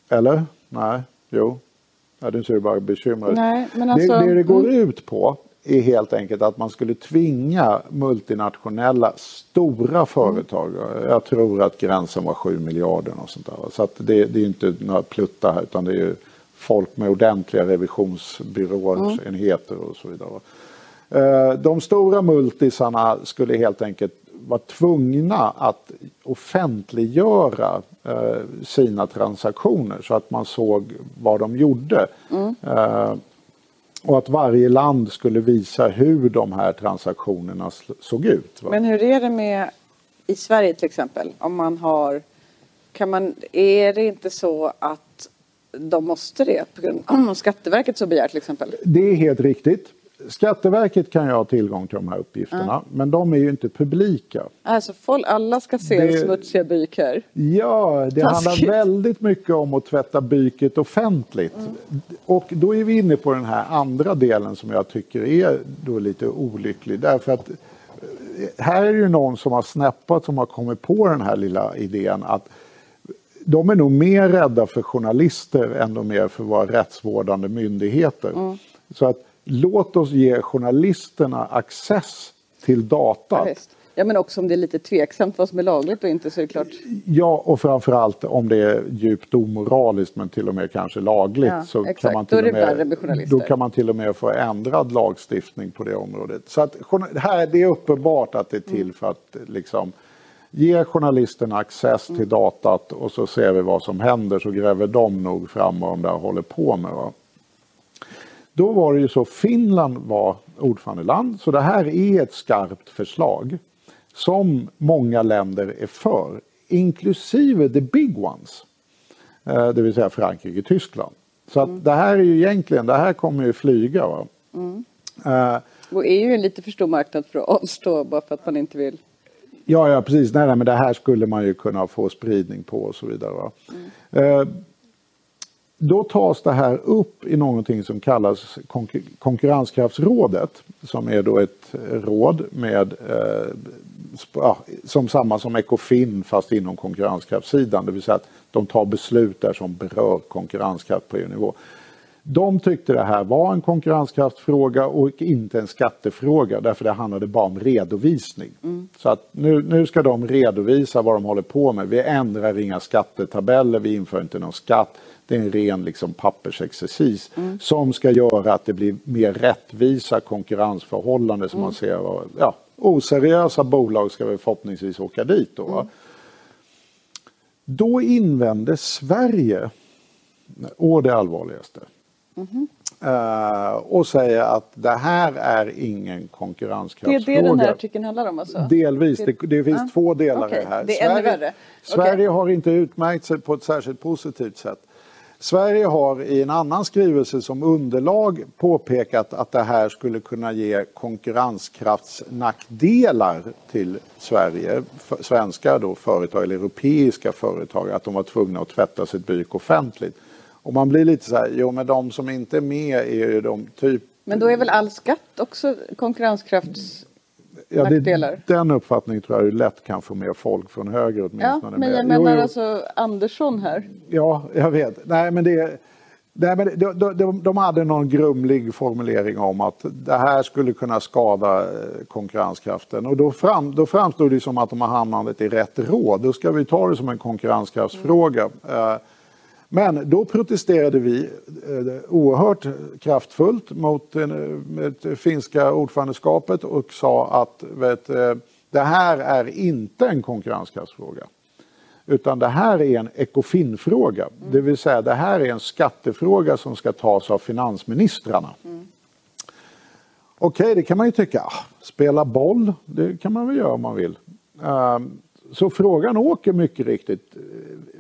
eller? Nej? Jo? Ja, du ser bara bekymrad Nej, men alltså, det, det det går mm. ut på är helt enkelt att man skulle tvinga multinationella stora företag. Jag tror att gränsen var 7 miljarder och sånt där. Så det, det är inte några pluttar här utan det är ju folk med ordentliga revisionsbyråenheter mm. och så vidare. Eh, de stora multisarna skulle helt enkelt vara tvungna att offentliggöra eh, sina transaktioner så att man såg vad de gjorde. Mm. Och att varje land skulle visa hur de här transaktionerna såg ut. Men hur är det med i Sverige till exempel? Om man har, kan man, är det inte så att de måste det på grund av Skatteverket så begär till exempel? Det är helt riktigt. Skatteverket kan ju ha tillgång till de här uppgifterna mm. men de är ju inte publika. Alltså folk, alla ska se det, smutsiga byk här? Ja, det Taskigt. handlar väldigt mycket om att tvätta byket offentligt. Mm. Och då är vi inne på den här andra delen som jag tycker är då lite olycklig därför att eh, här är det ju någon som har snäppat som har kommit på den här lilla idén att de är nog mer rädda för journalister än de är för våra rättsvårdande myndigheter. Mm. Så att låt oss ge journalisterna access till data. Ja, ja, men också om det är lite tveksamt vad som är lagligt och inte så är det klart. Ja, och framförallt om det är djupt omoraliskt men till och med kanske lagligt. Ja, så exakt. kan man till då, är det med, med då kan man till och med få ändrad lagstiftning på det området. Så att, här, det är uppenbart att det är till mm. för att liksom, Ge journalisterna access till datat och så ser vi vad som händer så gräver de nog fram vad de där håller på med. Va? Då var det ju så, Finland var ordförandeland så det här är ett skarpt förslag som många länder är för, inklusive the big ones. Eh, det vill säga Frankrike och Tyskland. Så att det här är ju egentligen, det här kommer ju flyga. Va? Mm. Uh, och EU är en lite för stor marknad för att avstå bara för att man inte vill Ja, ja precis. Nej, nej, men det här skulle man ju kunna få spridning på och så vidare. Mm. Eh, då tas det här upp i någonting som kallas konkur Konkurrenskraftsrådet som är då ett råd med eh, som samma som Ekofin fast inom konkurrenskraftssidan, det vill säga att de tar beslut där som berör konkurrenskraft på EU-nivå. De tyckte det här var en konkurrenskraftsfråga och inte en skattefråga därför det handlade bara om redovisning. Mm. Så att nu, nu ska de redovisa vad de håller på med. Vi ändrar inga skattetabeller, vi inför inte någon skatt. Det är en ren liksom, pappersexercis mm. som ska göra att det blir mer rättvisa konkurrensförhållanden som mm. man ser. Ja, oseriösa bolag ska vi förhoppningsvis åka dit då. Mm. Då invänder Sverige, och det allvarligaste, Mm. Och säga att det här är ingen konkurrenskraftsfråga. Det är det den här artikeln handlar om alltså? Delvis, det, det finns uh. två delar okay. i det här. Det är Sverige, ännu värre. Sverige okay. har inte utmärkt sig på ett särskilt positivt sätt. Sverige har i en annan skrivelse som underlag påpekat att det här skulle kunna ge konkurrenskraftsnackdelar till Sverige, svenska då företag eller europeiska företag, att de var tvungna att tvätta sitt byk offentligt. Och man blir lite så här, jo men de som inte är med är ju de typ... Men då är väl all skatt också konkurrenskrafts... Ja, det, den uppfattningen tror jag lätt kan få med folk från höger åtminstone. Ja, men jag menar jo, jo. alltså Andersson här. Ja, jag vet. Nej, men det... Nej, men de, de, de hade någon grumlig formulering om att det här skulle kunna skada eh, konkurrenskraften och då, fram, då framstod det som att de har hamnat i rätt råd. Då ska vi ta det som en konkurrenskraftsfråga. Mm. Men då protesterade vi eh, oerhört kraftfullt mot det finska ordförandeskapet och sa att vet, eh, det här är inte en konkurrenskraftsfråga. Utan det här är en ECOFIN-fråga. Mm. Det vill säga det här är en skattefråga som ska tas av finansministrarna. Mm. Okej, okay, det kan man ju tycka. Ah, spela boll, det kan man väl göra om man vill. Um, så frågan åker mycket riktigt.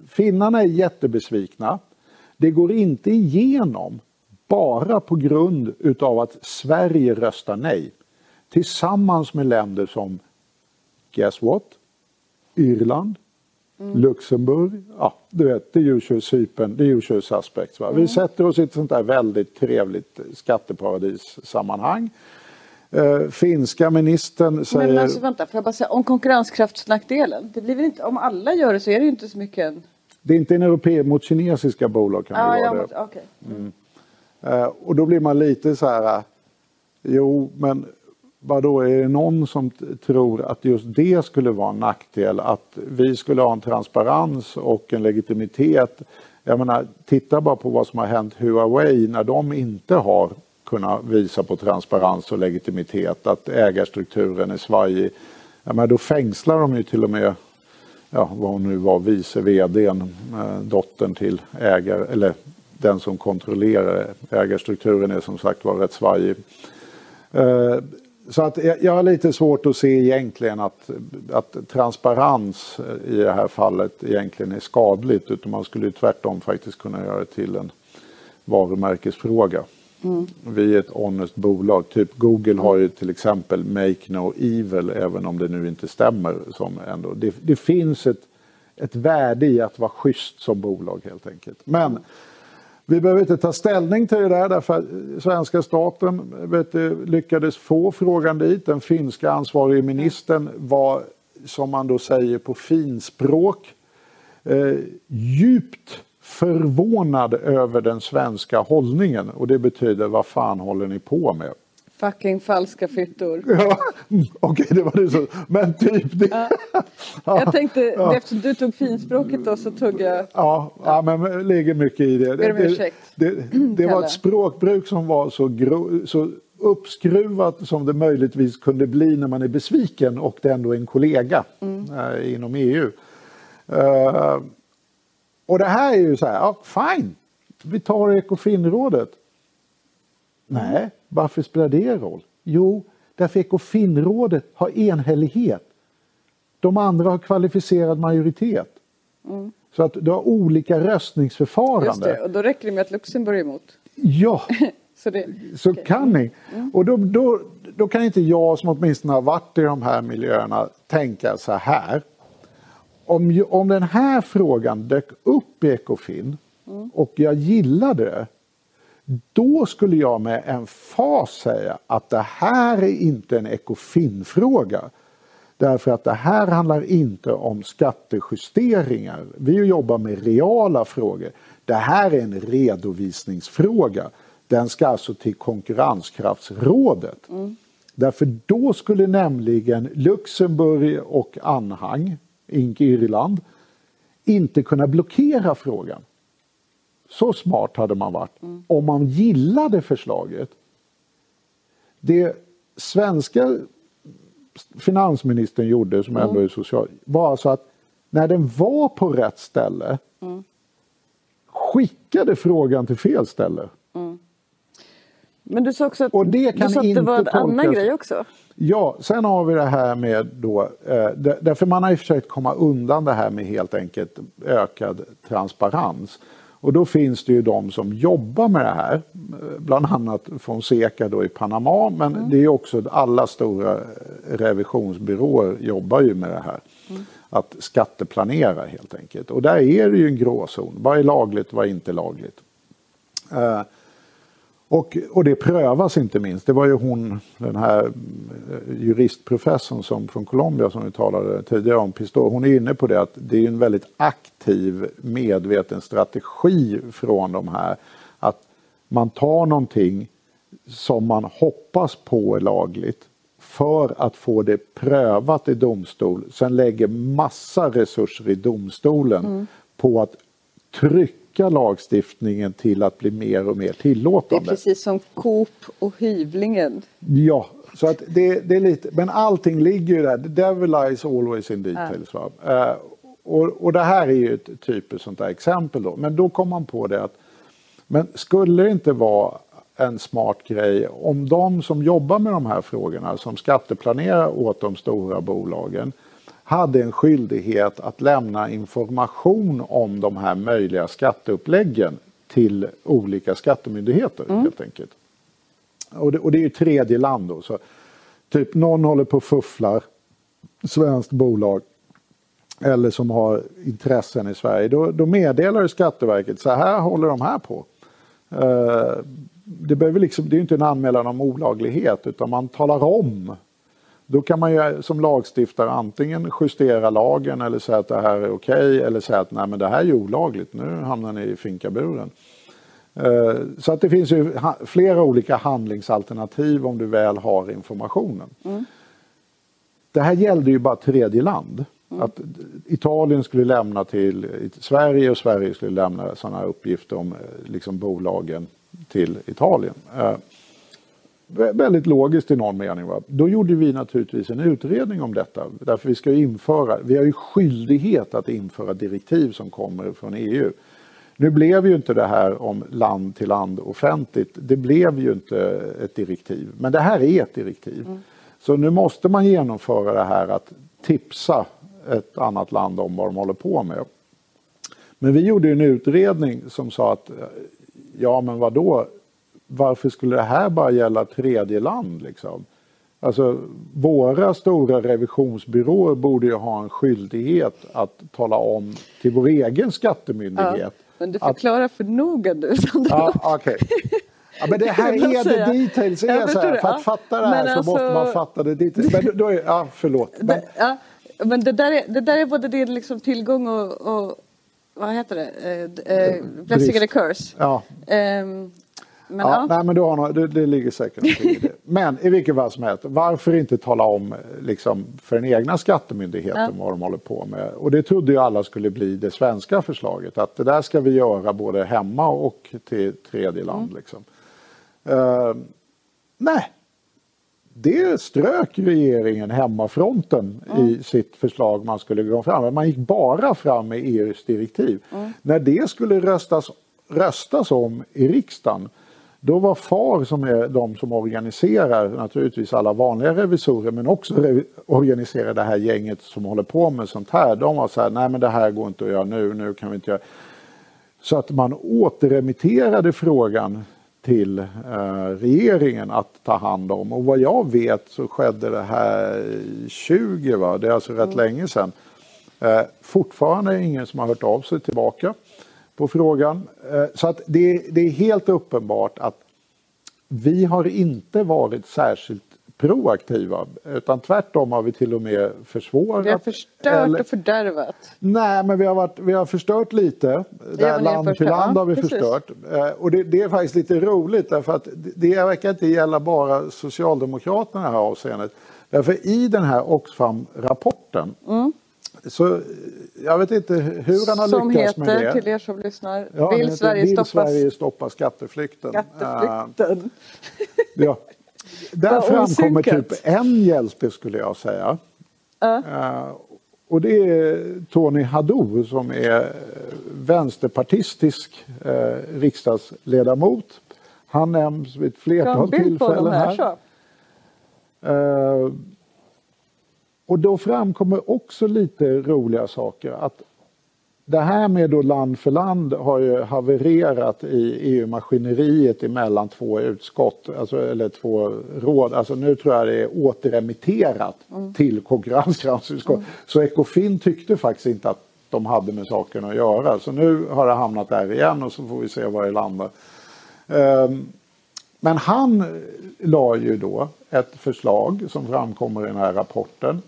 Finnarna är jättebesvikna. Det går inte igenom bara på grund utav att Sverige röstar nej. Tillsammans med länder som guess what? Irland, Luxemburg, ja du vet, the usual Cypern, the usual suspects. Va? Vi sätter oss i ett sånt där väldigt trevligt skatteparadissammanhang. Uh, finska ministern säger... Men alltså vänta, får jag bara säga om konkurrenskraftsnackdelen. Det blir väl inte, om alla gör det så är det ju inte så mycket en... Det är inte en europé mot kinesiska bolag kan Ah, det ja, vara mot- det. okej. Eh, och då blir man lite så här, eh, jo men vadå, är det någon som tror att just det skulle vara en nackdel? Att vi skulle ha en transparens och en legitimitet. Jag menar, titta bara på vad som har hänt Huawei när de inte har kunna visa på transparens och legitimitet, att ägarstrukturen är svajig. Ja, men då fängslar de ju till och med ja, vad hon nu var, vice vdn, eh, dottern till ägare, eller den som kontrollerar ägarstrukturen är som sagt var rätt svajig. Eh, så att jag, jag har lite svårt att se egentligen att, att transparens eh, i det här fallet egentligen är skadligt utan man skulle ju tvärtom faktiskt kunna göra det till en varumärkesfråga. Mm. Vi är ett honest bolag. Typ Google har ju till exempel Make No Evil även om det nu inte stämmer. Som ändå. Det, det finns ett, ett värde i att vara schysst som bolag helt enkelt. Men vi behöver inte ta ställning till det där därför att svenska staten vet du, lyckades få frågan dit. Den finska ansvarige ministern var, som man då säger på finspråk, eh, djupt förvånad över den svenska hållningen. Och det betyder vad fan håller ni på med? Fucking falska fittor. Ja, mm, Okej, det var det så. Men typ det. Ja. Jag tänkte, eftersom du tog finspråket då så tog jag... Ja, ja, men det ligger mycket i det. Ber om det, ursäkt, det, det var ett språkbruk som var så, gro, så uppskruvat som det möjligtvis kunde bli när man är besviken och det ändå är en kollega eh, inom EU. Eh, och det här är ju så här, ja, fine, vi tar Ekofinrådet. Nej, varför spelar det roll? Jo, därför Ekofinrådet har enhällighet. De andra har kvalificerad majoritet. Så att du har olika röstningsförfarande. Just det, och då räcker det med att Luxemburg är emot. Ja, Så det, så kan ni. Och då, då, då kan inte jag som åtminstone har varit i de här miljöerna tänka så här. Om, om den här frågan dök upp i Ekofin och jag gillade det. Då skulle jag med en fas säga att det här är inte en Ekofin-fråga. Därför att det här handlar inte om skattejusteringar. Vi jobbar med reala frågor. Det här är en redovisningsfråga. Den ska alltså till konkurrenskraftsrådet. Därför då skulle nämligen Luxemburg och anhang, Inc Irland, inte kunna blockera frågan. Så smart hade man varit om man gillade förslaget. Det svenska finansministern gjorde, som ändå är social, var alltså att när den var på rätt ställe skickade frågan till fel ställe. men du sa också att, Och det kan du sa att det inte var en annan grej också. Ja, sen har vi det här med då, eh, därför man har ju försökt komma undan det här med helt enkelt ökad transparens. Och då finns det ju de som jobbar med det här, eh, bland annat Fonseca då i Panama, men det är ju också alla stora eh, revisionsbyråer jobbar ju med det här. Att skatteplanera helt enkelt. Och där är det ju en gråzon. Vad är lagligt, vad är inte lagligt? Och, och det prövas inte minst. Det var ju hon, den här eh, juristprofessorn som, från Colombia som vi talade tidigare om, Pistol, hon är inne på det att det är en väldigt aktiv medveten strategi från de här. Att man tar någonting som man hoppas på är lagligt för att få det prövat i domstol. Sen lägger massa resurser i domstolen på att trycka lagstiftningen till att bli mer och mer Det är tillåtande. precis som Coop och hyvlingen. Ja, så att det, det är lite, men allting ligger ju där. The devil lies always in details. Va? Eh, och, och det här är ju ett typiskt sånt där exempel då. Men då kom man på det att men skulle det inte vara en smart grej om de som jobbar med de här frågorna, som skatteplanerar åt de stora bolagen, hade en skyldighet att lämna information om de här möjliga skatteuppläggen till olika skattemyndigheter helt enkelt. Och det, och det är ju tredje land då. Så typ någon håller på och fufflar svenskt bolag eller som har intressen i Sverige, då, då meddelar Skatteverket så här håller de här på. Eh, det, behöver liksom, det är inte en anmälan om olaglighet utan man talar om. Då kan man ju som lagstiftare antingen justera lagen eller säga att det här är okej okay, eller säga att nej men det här är olagligt, nu hamnar ni i finkaburen. Eh, så att det finns ju flera olika handlingsalternativ om du väl har informationen. Mm. Det här gällde ju bara tredje land. Mm. Att Italien skulle lämna till Sverige och Sverige skulle lämna sådana uppgifter om eh, liksom, bolagen till Italien. Väldigt logiskt i någon mening. Va? Då gjorde vi naturligtvis en utredning om detta. Därför vi ska införa, vi har ju skyldighet att införa direktiv som kommer från EU. Nu blev ju inte det här om land till land offentligt. Det blev ju inte ett direktiv. Men det här är ett direktiv. Mm. Så nu måste man genomföra det här att tipsa ett annat land om vad de håller på med. Men vi gjorde en utredning som sa att ja men vad då? Varför skulle det här bara gälla tredje land liksom? Alltså våra stora revisionsbyråer borde ju ha en skyldighet att tala om till vår egen skattemyndighet. Ja, men du förklarar att, för noga du. Ja, okay. Ja, men det här är det details är så här. För att fatta det här så alltså, måste man fatta det details. Men då är, ja, förlåt. Men, det, ja, men det där är, det där är både din liksom tillgång och, och vad heter det? Eh, eh, blessing and a curse. Ja. Um, men, ja, ja. Nej, men du har något, det, det ligger säkert i det. Men i vilket fall som helst, varför inte tala om liksom, för den egna skattemyndigheten ja. vad de håller på med? Och det trodde ju alla skulle bli det svenska förslaget, att det där ska vi göra både hemma och till tredje land. Mm. Liksom. Uh, nej, det strök regeringen hemmafronten mm. i sitt förslag man skulle gå fram Man gick bara fram med EUs direktiv. Mm. När det skulle röstas, röstas om i riksdagen då var FAR som är de som organiserar naturligtvis alla vanliga revisorer men också re organiserar det här gänget som håller på med sånt här. De var så här, nej men det här går inte att göra nu, nu kan vi inte göra. Så att man återremitterade frågan till eh, regeringen att ta hand om. Och vad jag vet så skedde det här 20, va? det är alltså rätt mm. länge sedan. Eh, fortfarande ingen som har hört av sig tillbaka på frågan. Eh, så att det, det är helt uppenbart att vi har inte varit särskilt proaktiva utan tvärtom har vi till och med försvårat. Vi har förstört eller, och fördärvat. Nej men vi har, varit, vi har förstört lite. Där land till land har vi precis. förstört. Eh, och det, det, är faktiskt lite roligt därför att det verkar inte gälla bara Socialdemokraterna i det här avseendet. Därför i den här Oxfam-rapporten mm. Så jag vet inte hur han har som lyckats med det. Som heter, till er som lyssnar, ja, Vill, Sverige, vill stoppas... Sverige stoppa skatteflykten? Skatteflykten. Uh, ja. Där framkommer typ en hjälte skulle jag säga. Uh. Uh, och det är Tony Hadou som är vänsterpartistisk riksdagsledamot. Han nämns vid ett flertal tillfällen här. Och då framkommer också lite roliga saker. Att det här med då land för land har ju havererat i EU-maskineriet emellan två utskott, alltså, eller två råd. Alltså nu tror jag det är återremitterat mm. till konkurrensgränsutskott. Mm. Så Ekofin tyckte faktiskt inte att de hade med saken att göra. Så nu har det hamnat där igen och så får vi se var det landar. Um, men han la ju då ett förslag som framkommer i den här rapporten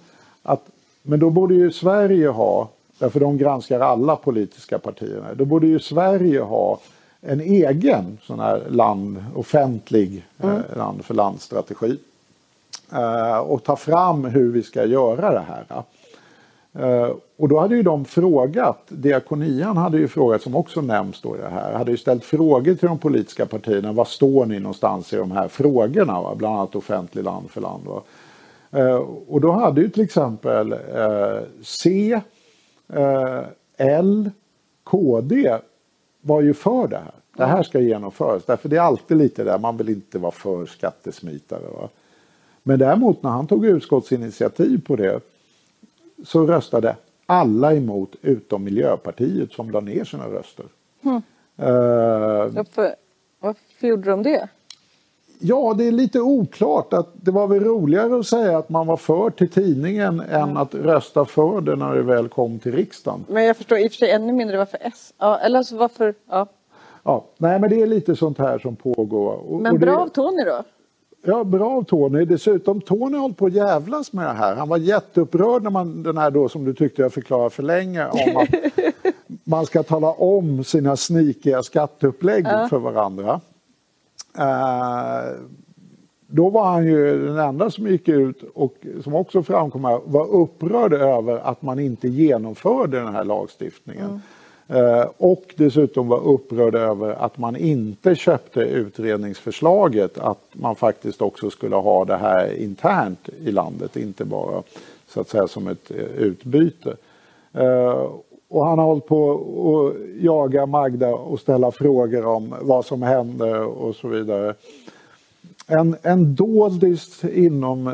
att, men då borde ju Sverige ha, därför de granskar alla politiska partierna, då borde ju Sverige ha en egen sån här land, offentlig eh, mm. eh, land för landstrategi. Eh, och ta fram hur vi ska göra det här. Uh, och då hade ju de frågat, Diakonian hade ju frågat, som också nämns då i det här, hade ju ställt frågor till de politiska partierna, var står ni någonstans i de här frågorna? Va? Bland annat offentlig land för land. Va? Eh, och då hade ju till exempel eh, C, eh, L, KD var ju för det här. Det här ska genomföras. Därför det är alltid lite där, man vill inte vara för skattesmitare. Va? Men däremot när han tog utskottsinitiativ på det så röstade alla emot utom Miljöpartiet som la ner sina röster. Mm. Uh, varför, varför gjorde de det? Ja, det är lite oklart. att Det var väl roligare att säga att man var för till tidningen än att rösta för det när det väl kom till riksdagen. Men jag förstår i och för sig ännu mindre varför S. Ja, eller alltså varför, ja. Ja, nej, men det är lite sånt här som pågår. Och, Men och det, bra av Tony då? Ja, bra av Tony. Dessutom, Tony har hållit på att jävlas med det här. Han var jätteupprörd när man, den här då som du tyckte jag förklarade för länge, om att man ska tala om sina snikiga skatteupplägg för varandra. Eh, då var han ju den enda som gick ut och som också framkom här, var upprörd över att man inte genomförde den här lagstiftningen. Eh, och dessutom var upprörd över att man inte köpte utredningsförslaget att man faktiskt också skulle ha det här internt i landet, inte bara så att säga som ett eh, utbyte. Eh, och han har hållit på att jaga Magda och ställa frågor om vad som hände och så vidare. En, en doldis inom eh,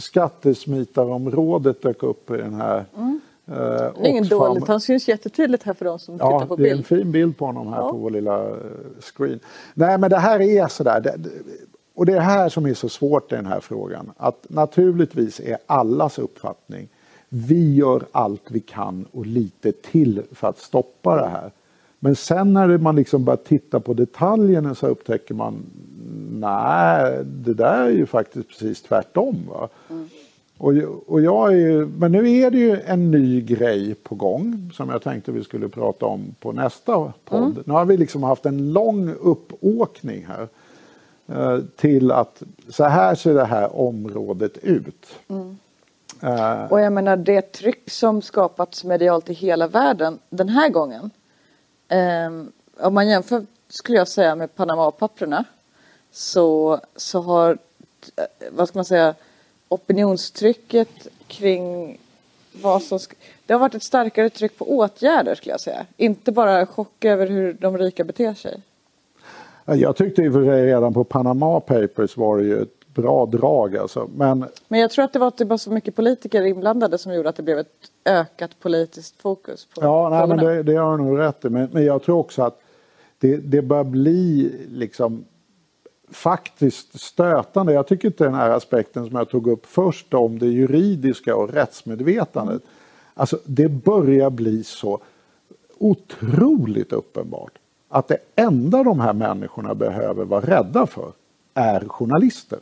skattesmitarområdet dök upp i den här. Mm. Det är ingen dåligt, han syns jättetydligt här för de som Ja, tittar på det är en bild. fin bild på honom här Ja. på vår lilla eh, screen. Nej, men det här är sådär. det- Och det är här som är så svårt i den här frågan. Att naturligtvis är allas uppfattning vi gör allt vi kan och lite till för att stoppa det här. Men sen när man liksom börjar titta på detaljerna så upptäcker man nej, det där är ju faktiskt precis tvärtom. Va? Och, och jag är ju, men nu är det ju en ny grej på gång som jag tänkte vi skulle prata om på nästa podd. Nu har vi liksom haft en lång uppåkning här eh, till att så här ser det här området ut. Eh, Och jag menar det tryck som skapats medialt i hela världen den här gången. ehm, om man jämför skulle jag säga med Panama-papperna så, så har, eh, vad ska man säga, opinionstrycket kring vad som det har varit ett starkare tryck på åtgärder skulle jag säga. Inte bara chock över hur de rika beter sig. jag tyckte i och för sig redan på Panama Papers var det ju ett bra drag alltså. Men Men jag tror att det var att det var så mycket politiker inblandade som gjorde att det blev ett ökat politiskt fokus på Ja, nej, men det, det har du nog rätt i. Men, men jag tror också att det, det bör bli liksom faktiskt stötande. Jag tycker inte den här aspekten som jag tog upp först om det juridiska och rättsmedvetandet. Alltså det börjar bli så otroligt uppenbart att det enda de här människorna behöver vara rädda för är journalister.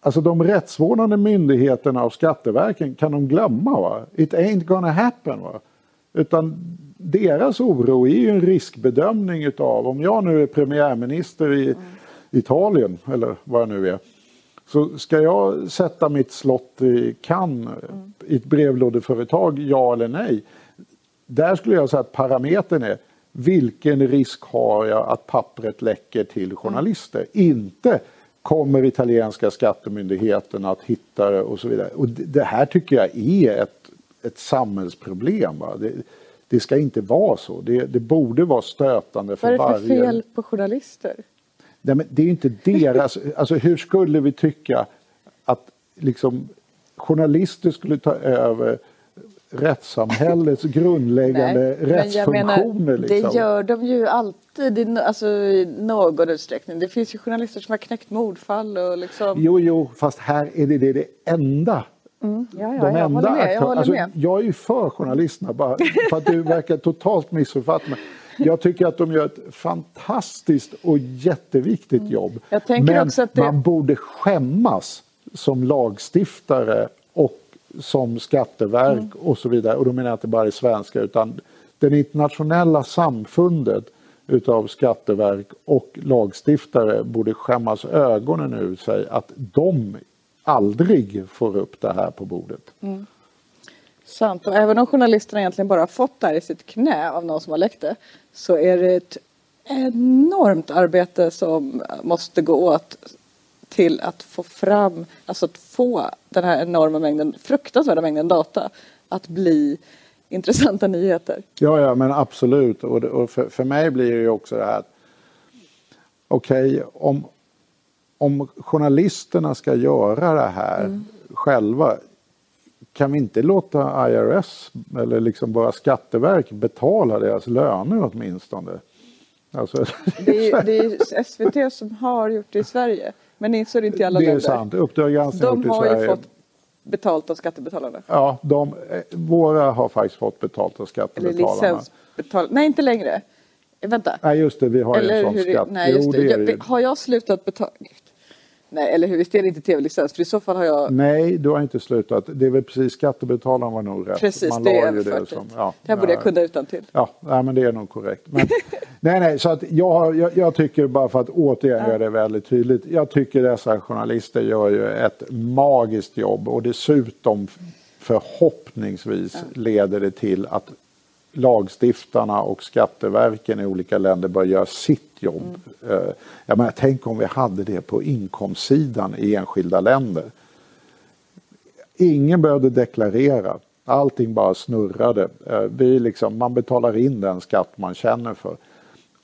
Alltså de rättsvårdande myndigheterna och Skatteverken kan de glömma. Va? It ain't gonna happen. Va? Utan deras oro är ju en riskbedömning utav om jag nu är premiärminister i Italien eller vad jag nu är. Så ska jag sätta mitt slott i Cannes i ett brevlådeföretag, ja eller nej? Där skulle jag säga att parametern är vilken risk har jag att pappret läcker till journalister? Inte kommer italienska skattemyndigheten att hitta det och så vidare. Och det det här tycker jag är ett, ett samhällsproblem. Det, det ska inte vara så. Det, det borde vara stötande för Vad är det för varje... fel på journalister? Nej, men det är inte deras... alltså hur skulle vi tycka att liksom, journalister skulle ta över rättssamhällets grundläggande jag rättsfunktioner? menar, liksom? det gör de ju alltid i, alltså, i någon utsträckning. Det finns ju journalister som har knäckt mordfall och liksom... Jo, jo, fast här är det det, det enda. ja, ja, de jag enda håller med. Jag, alltså, jag är ju för journalisterna, bara för att du verkar totalt missuppfatta mig. Jag tycker att de gör ett fantastiskt och jätteviktigt jobb. Mm. Tänker Men det- man borde skämmas som lagstiftare som skatteverk Mm. och så vidare. Och då menar jag inte bara det svenska utan det internationella samfundet utav skatteverk och lagstiftare borde skämmas ögonen ur sig att de aldrig får upp det här på bordet. Sant. Och även om journalisterna egentligen bara fått det här i sitt knä av någon som har läckt det så är det ett enormt arbete som måste gå åt till att få fram, alltså att få den här enorma mängden, fruktansvärda mängden data att bli intressanta nyheter. Ja, ja, men absolut. Och, och för, för mig blir det ju också det här att okej, om, om journalisterna ska göra det här själva kan vi inte låta IRS eller liksom bara Skatteverk betala deras löner åtminstone? Alltså, Det är, det är SVT som har gjort det i Sverige. Men så är det inte i alla det är länder. sant. Uppdrag granskning De har ju fått betalt av skattebetalarna. Ja, de, eh, våra har faktiskt fått betalt av Eller skattebetalarna. licensbetal... Nej, inte längre. Vänta. Nej, just det. Vi har ju en Eller sån hur skatt. Nej, just jo, det. Jag, har jag slutat betala? Nej, eller hur? Visst är det inte tv-licens? För i så fall har jag... Nej, du har inte slutat. Det är väl precis skattebetalarna var nog rätt. Precis, Man det är ju överfört som- ja, Det här borde jag ja. kunna utan till. Ja, nej, men det är nog korrekt. Men, nej, nej, så att jag, jag, jag tycker bara för att återigen göra det väldigt tydligt. Jag tycker dessa journalister gör ju ett magiskt jobb och dessutom förhoppningsvis leder det till att lagstiftarna och skatteverken i olika länder börjar göra sitt jobb. Eh, Jag menar, tänk om vi hade det på inkomstsidan i enskilda länder. Ingen behövde deklarera. Allting bara snurrade. Eh, Vi liksom, man betalar in den skatt man känner för.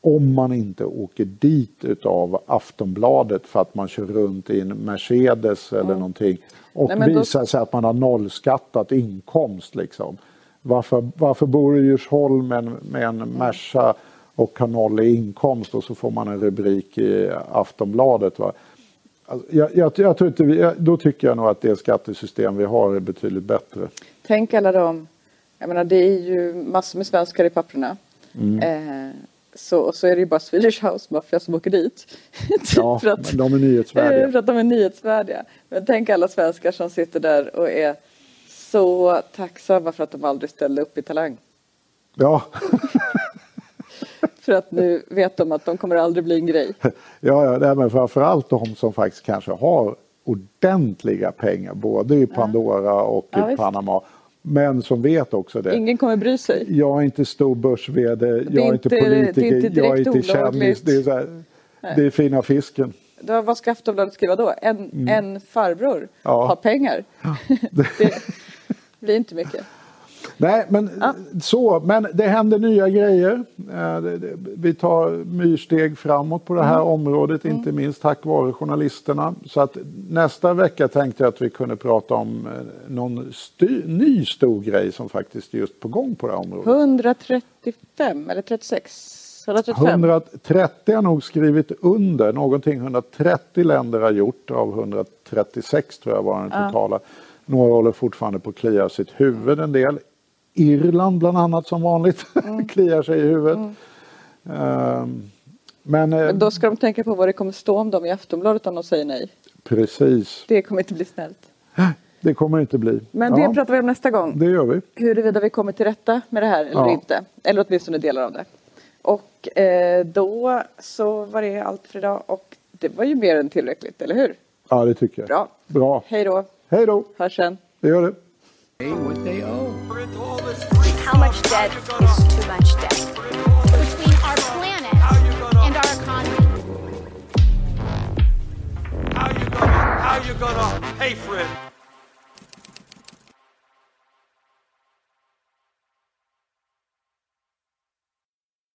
Om man inte åker dit utav Aftonbladet för att man kör runt i en Mercedes eller någonting och Nej, då- visar sig att man har nollskattat inkomst. Liksom. Varför, varför bor Djursholm med en, Merca och har noll i inkomst och så får man en rubrik i Aftonbladet. Va? Alltså, jag, jag, jag tror inte vi, då tycker jag nog att det skattesystem vi har är betydligt bättre. Tänk alla de... Jag menar, det är ju massor med svenskar i papperna. Mm. Eh, så, och så är det ju bara Swedish House Mafia som åker dit. Ja, för, att, de är nyhetsvärdiga. för att de är nyhetsvärdiga. Men tänk alla svenskar som sitter där och är så tacksamma för att de aldrig ställde upp i Talang. Ja, För att nu vet de att de kommer aldrig bli en grej. ja, ja men framförallt de som faktiskt kanske har ordentliga pengar både i Pandora och Ja, i visst. Panama. Men som vet också det. Ingen kommer bry sig. Jag är inte stor börs-VD, jag är inte politiker, inte jag är inte kändis. Det är, så här, det är fina fisken. Då, vad ska Aftonbladet skriva då? En, en farbror Mm. Ja. har pengar. det blir inte mycket. Nej, men så, men det händer nya grejer. Eh, det- det- Vi tar myrsteg framåt på det här Mm. området, inte minst tack vare journalisterna. Så att nästa vecka tänkte jag att vi kunde prata om eh, någon ny stor grej som faktiskt är just på gång på det här området. 135 eller 36? 135? 130 har nog skrivit under, någonting 130 länder har gjort av 136 tror jag var den totala. Några håller fortfarande på att klia sitt huvud en del. Irland bland annat som vanligt kliar sig i huvudet. Ehm, men eh, Men då ska de tänka på vad det kommer stå om dem i Aftonbladet om de säger nej. precis, Det kommer inte bli snällt. det kommer inte bli. Men Ja, det pratar vi om nästa gång. det gör vi. Huruvida vi kommer till rätta med det här eller Ja. inte. Eller åtminstone delar av det. Och eh, då så var det allt för idag. Och det var ju mer än tillräckligt, eller hur? Ja, det tycker jag. Bra. Bra. Hej då. Hej då. Hörs sen. Det gör det. Pay what they owe. How much debt is too much debt? Between our planet and our economy. How you gonna, how you gonna pay for it?